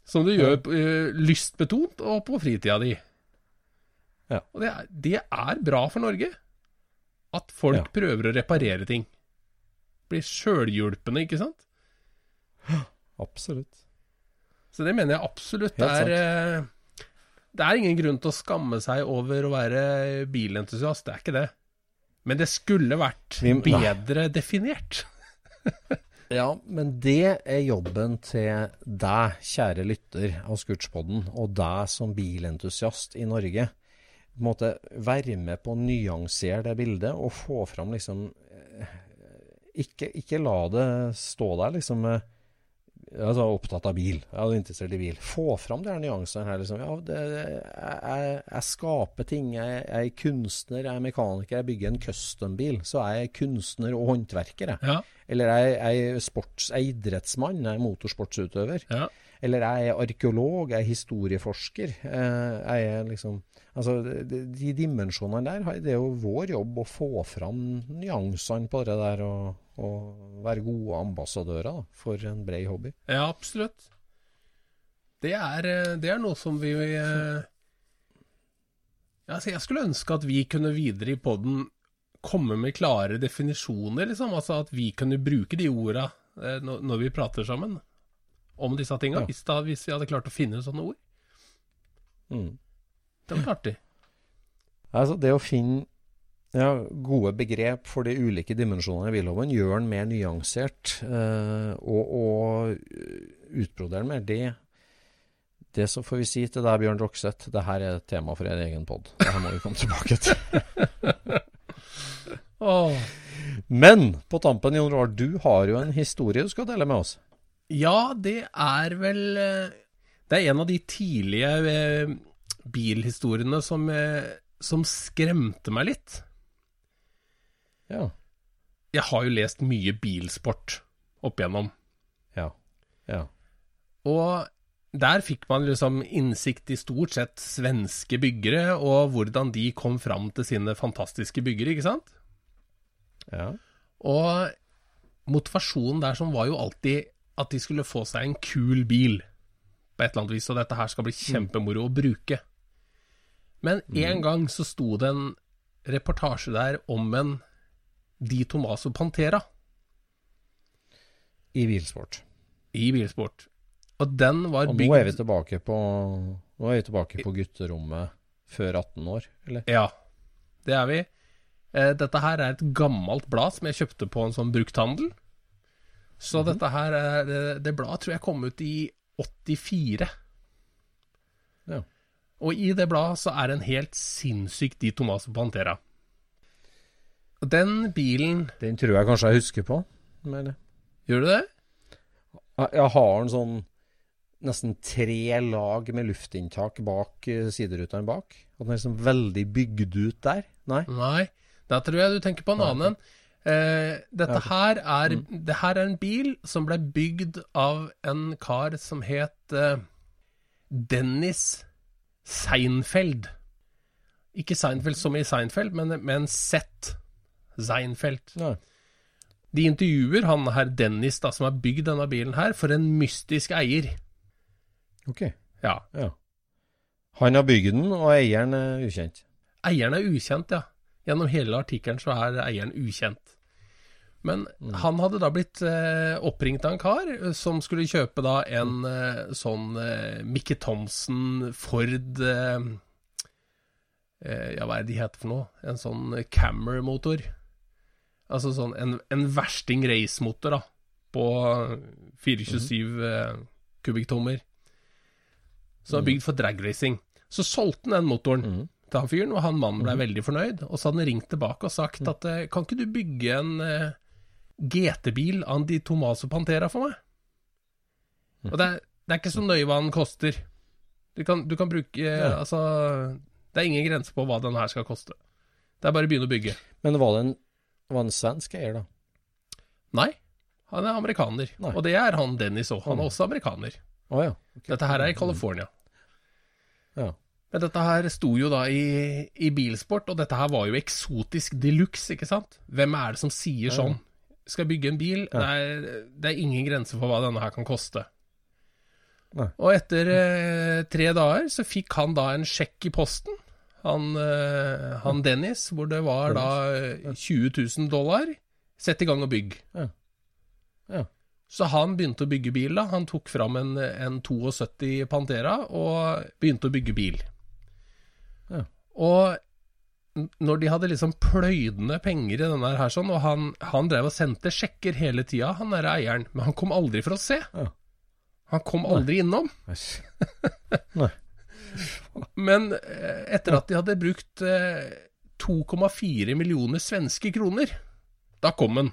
Som du gjør eh, lystbetont og på fritida di. Ja. Og det er, det er bra for Norge. At folk Ja. prøver å reparere ting. Blir sjølhjulpne, ikke sant? Absolutt. Så det mener jeg absolutt Helt er eh, Det er ingen grunn til å skamme seg over å være bilentusiast, det er ikke det. Men det skulle vært Vi- bedre definert. Ja, men det er jobben til deg, kjære lytter av Scootspoden, og deg som bilentusiast i Norge. På en måte Være med på å nyansere det bildet og få fram liksom eh, Ikke, ikke la det stå der liksom altså, opptatt av bil. Jeg er interessert i bil. Få fram de her nyansene her. Liksom. Ja, det, jeg, jeg, skaper ting. Jeg, jeg er kunstner, jeg er mekaniker. Jeg bygger en custom-bil. Så er jeg kunstner og håndverker. Jeg. Ja, Eller jeg, jeg, er sports, jeg er idrettsmann, jeg er motorsportsutøver. ja. Eller jeg er arkeolog, jeg er historieforsker. Eh, jeg er liksom Altså, de, dimensjonene der, det er jo vår jobb å få fram nyansene på det der, og, og være gode ambassadører da, for en bred hobby. ja absolutt. Det er, eh, det er noe som vi eh, altså, Jeg skulle ønske at vi kunne videre i poden komme med klare definisjoner, liksom. Altså at vi kunne bruke de orda eh, når vi prater sammen om disse tinga. Ja. Hvis, hvis vi hadde klart å finne sånne ord. Mm. Det var artig. Altså, det å finne ja, gode begrep for de ulike dimensjonene i bilhoven gjør den mer nyansert. Eh, og, og utbrodere den mer. Det, det så får vi si til deg, Bjørn Rokseth, det her er et tema for en egen pod. Det her må vi komme tilbake til. oh. Men på tampen, Jon Roar, du har jo en historie du skal dele med oss. Ja, det er vel eh, Det er en av de tidlige eh, bilhistoriene som, eh, som skremte meg litt. Ja. Jeg har jo lest mye bilsport opp igjennom. Ja. Ja. Og der fikk man liksom innsikt i stort sett svenske byggere, og hvordan de kom fram til sine fantastiske byggere, ikke sant? ja. Og motivasjonen der som var jo alltid at de skulle få seg en kul bil, på et eller annet vis, og dette her skal bli kjempemoro å bruke. Men en gang så sto det en reportasje der om en Di Tomaso Pantera I bilsport. i bilsport. Og den var Og nå er vi tilbake på Nå er vi tilbake på gutterommet før 18 år, eller? Ja, det er vi. Eh, dette her er et gammelt blad som jeg kjøpte på en sånn brukthandel. Så dette her er, det- det bladet tror jeg kom ut i 84. Ja. Og i det bladet så er det en helt sinnssyk Di Tomaso Pantera. Og Den bilen Den tror jeg kanskje jeg husker på. Men Gjør du det? jeg har en sånn nesten tre lag med luftinntak bak eh, siderutene bak. At den er liksom veldig bygd ut der. Nei? Nei, da tror jeg du tenker på en annen en. Eh, dette her er, det her er en bil som ble bygd av en kar som het uh, Dennis Seinfeld. Ikke Seinfeld som i Seinfeld, men med en Z. Seinfeld. Ja. De intervjuer han her Dennis, da, som har bygd denne bilen her, for en mystisk eier. Ok. Ja. Ja. Han har bygd den, og eieren er ukjent. Eieren er ukjent, ja. Gjennom hele artikkelen så er eieren ukjent. Men han hadde da blitt eh, oppringt av en kar eh, som skulle kjøpe da en eh, sånn eh, Mickey Thompson Ford eh, eh, Ja, hva er det de heter for noe? En sånn Cammer-motor. Altså sånn en, en versting racemotor, da. På 427 eh, kubikktommer. Som er bygd for dragracing. Så solgte han den motoren til han fyren, og han mannen ble veldig fornøyd. Og så hadde han ringt tilbake og sagt at kan ikke du bygge en GT-bil av Di Tomaso Pantera for meg? Og det er, det er ikke så nøye hva den koster. Du kan, du kan bruke eh, Ja. Altså, det er ingen grense på hva den her skal koste. Det er bare å begynne å bygge. Men var det en, var det en svensk eier, da? Nei, han er amerikaner. Nei. Og det er han Dennis òg. Han er også amerikaner. Oh, ja. okay. Dette her er i California. ja. Men dette her sto jo da i, i bilsport, og dette her var jo eksotisk de luxe, ikke sant? Hvem er det som sier sånn? Skal bygge en bil? Ja. Det, er, det er ingen grense for hva denne her kan koste. Nei. Og etter eh, tre dager så fikk han da en sjekk i posten, han, eh, han Dennis, hvor det var da eh, 20 000 dollar Sett i gang og bygg. Ja. Ja. Så han begynte å bygge bil, da. Han tok fram en, en 72 Pantera og begynte å bygge bil. Ja. Og når de hadde liksom pløyd ned penger i denne her sånn, og han, han drev og sendte sjekker hele tida, han derre eieren, men han kom aldri for å se. Ja. Han kom aldri innom. Nei. Men eh, etter at de hadde brukt eh, 2,4 millioner svenske kroner, da kom han.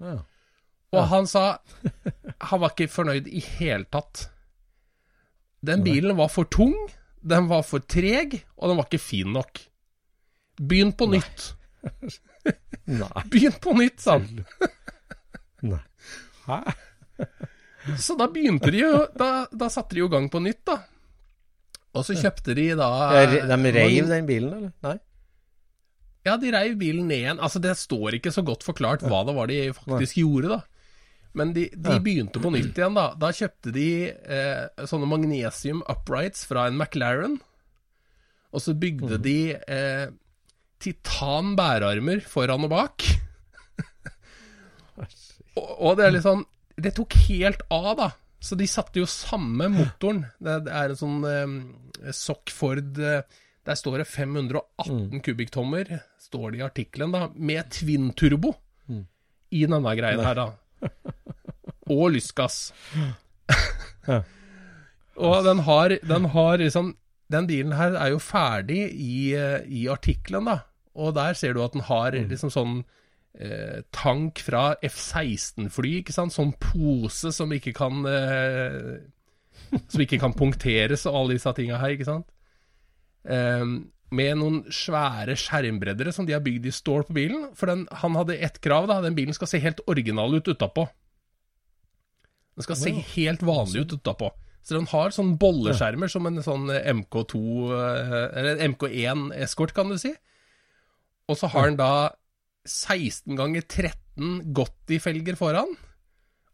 Ja. Og han sa han var ikke fornøyd i hele tatt. Den bilen var for tung, den var for treg, og den var ikke fin nok. Begynn på nytt. Nei. Begynn på nytt, sa han. Nei. Hæ? Så da begynte de jo Da, da satte de jo gang på nytt, da. Og så kjøpte de da De reiv den bilen, eller? Nei? Ja, de reiv bilen ned igjen. Altså, det står ikke så godt forklart hva det var de faktisk gjorde, da. Men de, de begynte på nytt igjen, da. Da kjøpte de eh, sånne magnesium uprights fra en McLaren. Og så bygde de eh, titan bærearmer foran og bak. og, og det er liksom Det tok helt av, da. Så de satte jo samme motoren. Det, det er en sånn eh, Sock Ford eh, Der står det 518 kubikktommer, står det i artikkelen, da, med twin turbo i denne greia her, da. Og lystgass. Og den har, den har liksom Den bilen her er jo ferdig i, eh, i artikkelen, da. Og der ser du at den har liksom sånn eh, tank fra F-16-fly, ikke sant? Sånn pose som ikke kan eh, Som ikke kan punkteres og alle disse tinga her, ikke sant? Eh, med noen svære skjermbreddere som de har bygd i stål på bilen. For den, han hadde ett krav, da. Den bilen skal se helt original ut utapå. Den skal se helt vanlig ut utapå. Så den har sånne bolleskjermer som en sånn MK2 eh, Eller MK1 Escort, kan du si. Og så har han da 16 ganger 13 Gotti-felger foran,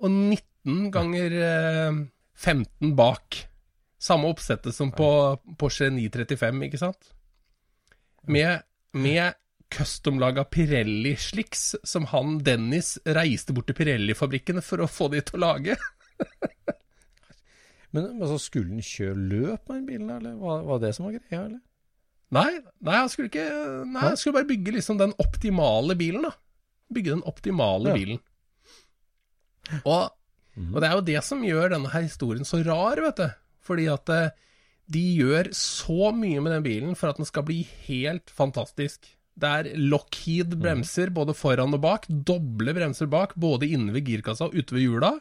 og 19 ganger eh, 15 bak. Samme oppsettet som på Porsche 935, ikke sant? Med, med custom-laga Pirelli-slicks som han Dennis reiste bort til Pirelli-fabrikkene for å få de til å lage. Men altså, skulle han kjøre løp med den bilen, eller var, var det som var greia, eller? Nei, nei, jeg skulle ikke Nei, jeg skulle bare bygge liksom den optimale bilen, da. Bygge den optimale Ja. bilen. Og, og det er jo det som gjør denne her historien så rar, vet du. Fordi at eh, de gjør så mye med den bilen for at den skal bli helt fantastisk. Det er Lockheed bremser både foran og bak, doble bremser bak, både inne ved girkassa og ute ved hjula.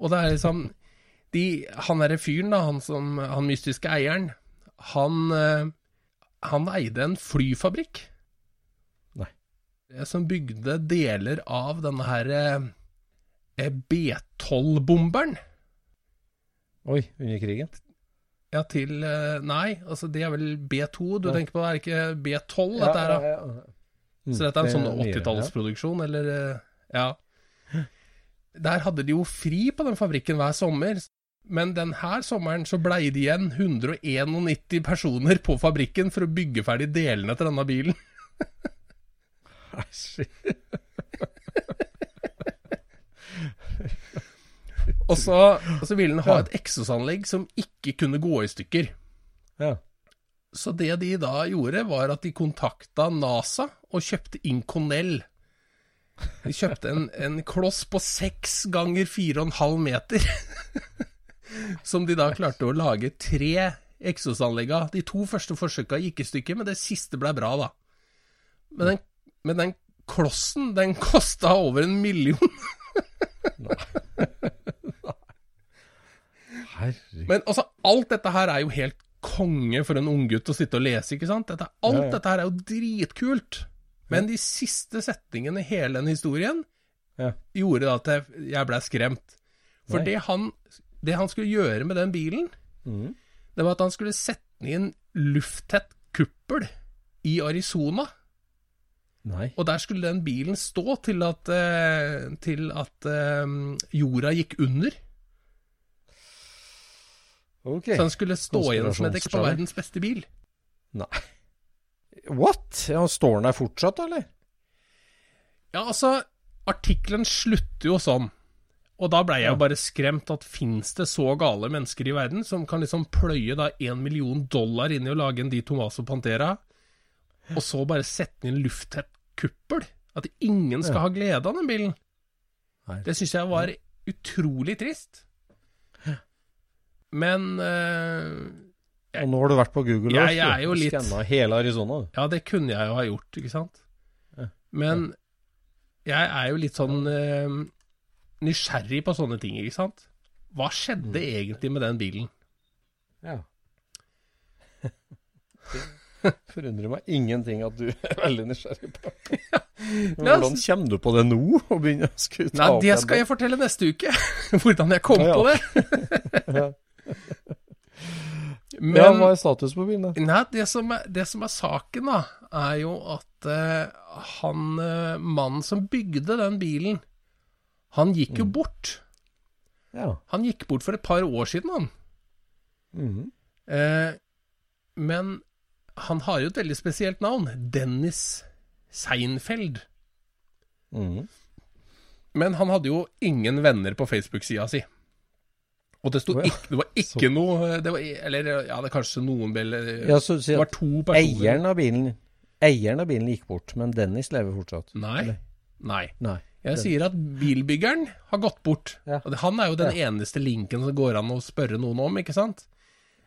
Og det er liksom de, Han derre fyren, da, han, som, han mystiske eieren, han, eh, han eide en flyfabrikk. Nei. Som bygde deler av denne her eh, B12-bomberen. Oi, under krigen? Ja, til eh, Nei, altså det er vel B2 du Ja. tenker på, det er ikke B12 dette her, da? Ja, Så dette er en sånn 80-tallsproduksjon, eller eh, Ja. Der hadde de jo fri på den fabrikken hver sommer. Men denne sommeren så blei det igjen 191 personer på fabrikken for å bygge ferdig delene til denne bilen. Æsj. Og så, og så ville den ha et eksosanlegg som ikke kunne gå i stykker. Ja. Så det de da gjorde, var at de kontakta NASA og kjøpte Inconel. De kjøpte en, en kloss på seks ganger fire og en halv meter. Som de da klarte å lage tre eksosanlegg av. De to første forsøka gikk i stykker, men det siste ble bra, da. Men den, men den klossen, den kosta over en million. Herregud. Men altså, alt dette her er jo helt konge for en unggutt å sitte og lese, ikke sant? Dette, alt Ja, ja. dette her er jo dritkult. Men de siste setningene i hele den historien Ja. gjorde at jeg, jeg ble skremt. For Nei. det han, det han skulle gjøre med den bilen, mm. det var at han skulle sette den i en lufttett kuppel i Arizona. Nei. Og der skulle den bilen stå til at, eh, til at eh, jorda gikk under. Okay. Så den skulle stå igjen som et eksempel på verdens beste bil. Nei. What? Ja, står den der fortsatt, eller? Ja, altså, artikkelen slutter jo sånn. Og da blei jeg jo bare skremt at fins det så gale mennesker i verden som kan liksom pløye da én million dollar inn i å lage en Di Tomaso Pantera, og så bare sette inn en lufttett kuppel? At ingen skal ha glede av den bilen? Det syns jeg var utrolig trist. Men eh, Og nå har du vært på Google Earth, jeg du. jo litt- Skanna hele Arizona. Ja, det kunne jeg jo ha gjort, ikke sant? Men jeg er jo litt sånn eh, nysgjerrig på sånne ting, ikke sant? Hva skjedde Mm. egentlig med den bilen? Ja. Det forundrer meg ingenting at du er veldig nysgjerrig på Men Hvordan kommer du på det nå? Å begynne å skulle ta Nei, det skal jeg fortelle neste uke. Hvordan jeg kom ja, ja. på det. Men ja, hva er status på bilen? da? Nei, det som, er, det som er saken, da, er jo at uh, han uh, mannen som bygde den bilen, han gikk Mm. jo bort. Ja. Han gikk bort for et par år siden, han. Mm. Eh, men han har jo et veldig spesielt navn. Dennis Seinfeld. Mm. Men han hadde jo ingen venner på Facebook-sida si. Og det sto ja. ikke Det var ikke noe det var, Eller ja, det er kanskje noen vel Ja, så så, Det var to personer. eieren av bilen Eieren av bilen gikk bort, men Dennis lever fortsatt. Nei. Nei. Nei. Jeg sier at bilbyggeren har gått bort. Ja. Og Han er jo den eneste linken som går an å spørre noen om, ikke sant?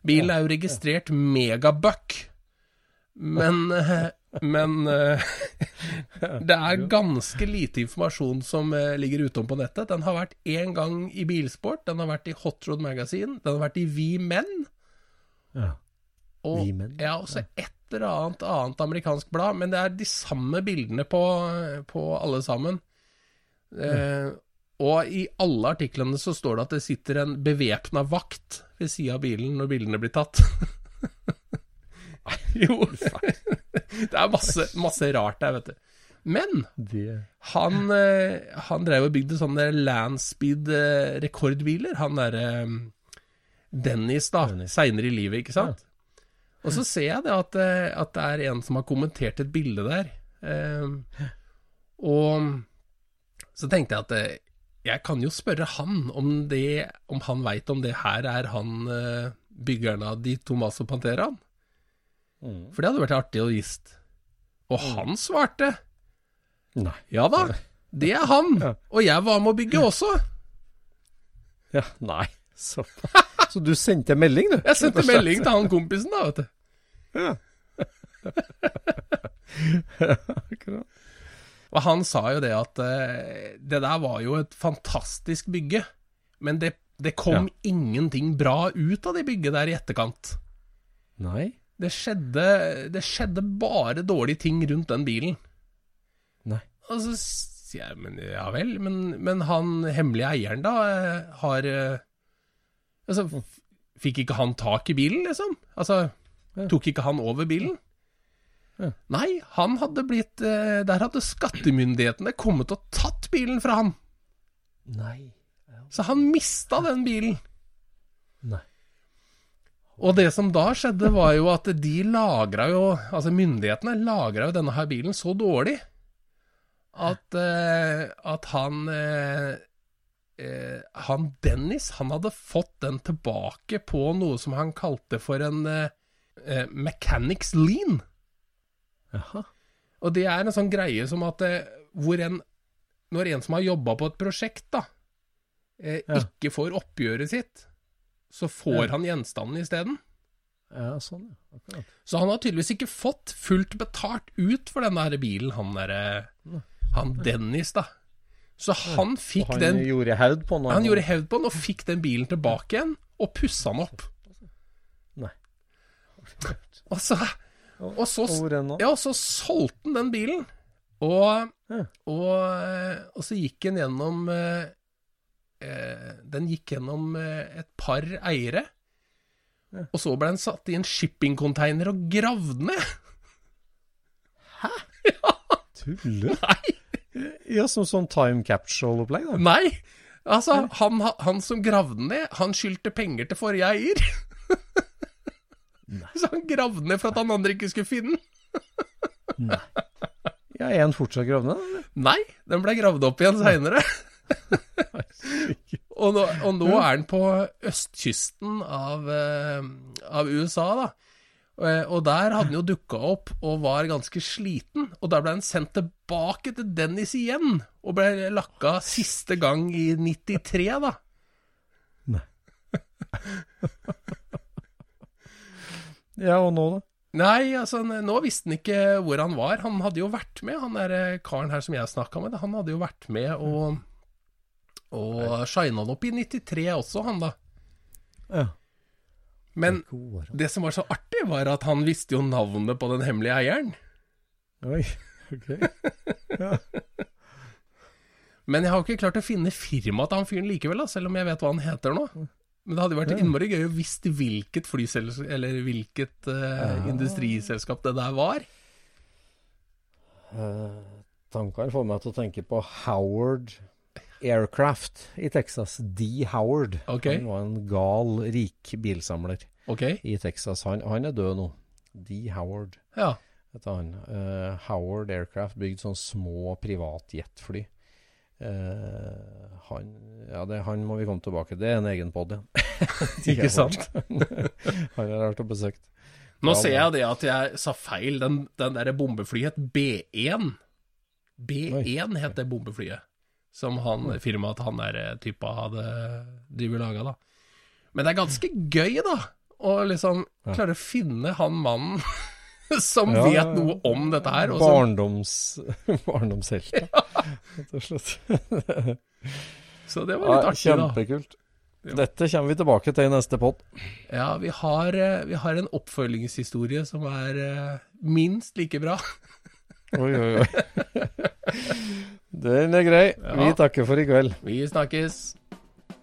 Bilen er jo registrert megabuck, men eh, Men eh, det er ganske lite informasjon som eh, ligger utom på nettet. Den har vært én gang i Bilsport, den har vært i Hot Rod Magazine, den har vært i Vi Menn. Ja. Og Vi Menn, ja, også et eller annet annet amerikansk blad, men det er de samme bildene på, på alle sammen. Eh, og i alle artiklene så står det at det sitter en bevæpna vakt ved sida av bilen når bildene blir tatt. jo. det er masse, masse rart der, vet du. Men han, eh, han drev og bygde sånne landspeed-rekordbiler, han derre Dennis, da, seinere i livet, ikke sant? Og så ser jeg det at, eh, at det er en som har kommentert et bilde der. Eh, og så tenkte jeg at eh, jeg kan jo spørre han om det Om han veit om det her er han eh, byggeren av de Tomaso Panteraen. Mm. For det hadde vært artig å visst. Og han svarte Nei. ja da, det er han. Og jeg var med å bygge også. Ja, nei. Så, så du sendte melding, du? Jeg sendte melding til han kompisen, da, vet du. Akkurat. Og han sa jo det at eh, det der var jo et fantastisk bygge, men det, det kom ingenting bra ut av det bygget der i etterkant. Nei. Det skjedde, det skjedde bare dårlige ting rundt den bilen. Nei. Og så sier jeg, men ja vel, men, men han hemmelige eieren da, eh, har eh, Altså, fikk ikke han tak i bilen, liksom? Altså, Ja. tok ikke han over bilen? Ja. Nei, han hadde blitt eh, Der hadde skattemyndighetene kommet og tatt bilen fra han. Nei. Så han mista den bilen. Nei. Og det som da skjedde, var jo at de lagra jo Altså myndighetene lagra jo denne her bilen så dårlig at, eh, at han eh, eh, Han Dennis, han hadde fått den tilbake på noe som han kalte for en eh, eh, mechanics lean. Jaha. Og det er en sånn greie som at eh, hvor en Når en som har jobba på et prosjekt, da, eh, Ja. ikke får oppgjøret sitt, så får Ja. han gjenstanden isteden. Ja, sånn, ja. Akkurat. Så han har tydeligvis ikke fått fullt betalt ut for den der bilen, han derre Han Dennis, da. Så han fikk han den gjorde hevd på den? Han gjorde hevd på den, og fikk den bilen tilbake igjen, og pussa den opp. Nei. Og så, og så, ja, og så solgte han den bilen, og, Ja. og, og så gikk den gjennom eh, eh, Den gikk gjennom eh, et par eiere, Ja. og så ble den satt i en shippingcontainer og gravd ned. Tuller? Nei! Ja, som sånn time capsule-opplegg, da. Nei! Altså, han, han som gravde den ned, han skyldte penger til forrige eier. Så han gravde ned for at han andre ikke skulle finne den. Ja, Er den fortsatt gravd ned? Nei, den ble gravd opp igjen seinere. og, nå, og nå er den på østkysten av, eh, av USA, da. Eh, Og der hadde den jo dukka opp og var ganske sliten. Og der ble den sendt tilbake til Dennis igjen, og ble lakka siste gang i 93, da. Ja, og nå, da? Nei, altså, nå visste han ikke hvor han var. Han hadde jo vært med, han der eh, karen her som jeg snakka med. Han hadde jo vært med og, og shina han opp i 93 også, han da. Ja. Men det som var så artig, var at han visste jo navnet på den hemmelige eieren. Oi, ok. Men jeg har jo ikke klart å finne firmaet til han fyren likevel, da, selv om jeg vet hva han heter nå. Men det hadde vært innmari gøy å visst hvilket flyselskap, eller hvilket eh, industriselskap det der var. Uh, tankene får meg til å tenke på Howard Aircraft i Texas. D. Howard. Okay. Han var en gal, rik bilsamler okay. i Texas. Han, han er død nå. D. Howard Ja. Eh, Howard Aircraft bygde sånne små privatjetfly. Eh, han, ja, det, han må vi komme tilbake Det er en egen pod, ja. Ikke sant? han har vært og besøkt. Nå Ja, ser jeg det at jeg sa feil. Den, den derre bombeflyet het B1. B1 het det bombeflyet. Som han, firmaet han der eh, typa hadde drevet laga, da. Men det er ganske gøy, da. Å liksom klare å finne han mannen som Ja, ja, vet noe om dette her. Og som, Barndoms, barndomshelt, rett og slett. så det var litt artig, da. kjempekult. Dette kommer vi tilbake til i neste pod. Ja, vi har, eh, vi har en oppfølgingshistorie som er eh, minst like bra. Oi, oi, oi. Den er grei. Vi takker for i kveld. Vi snakkes.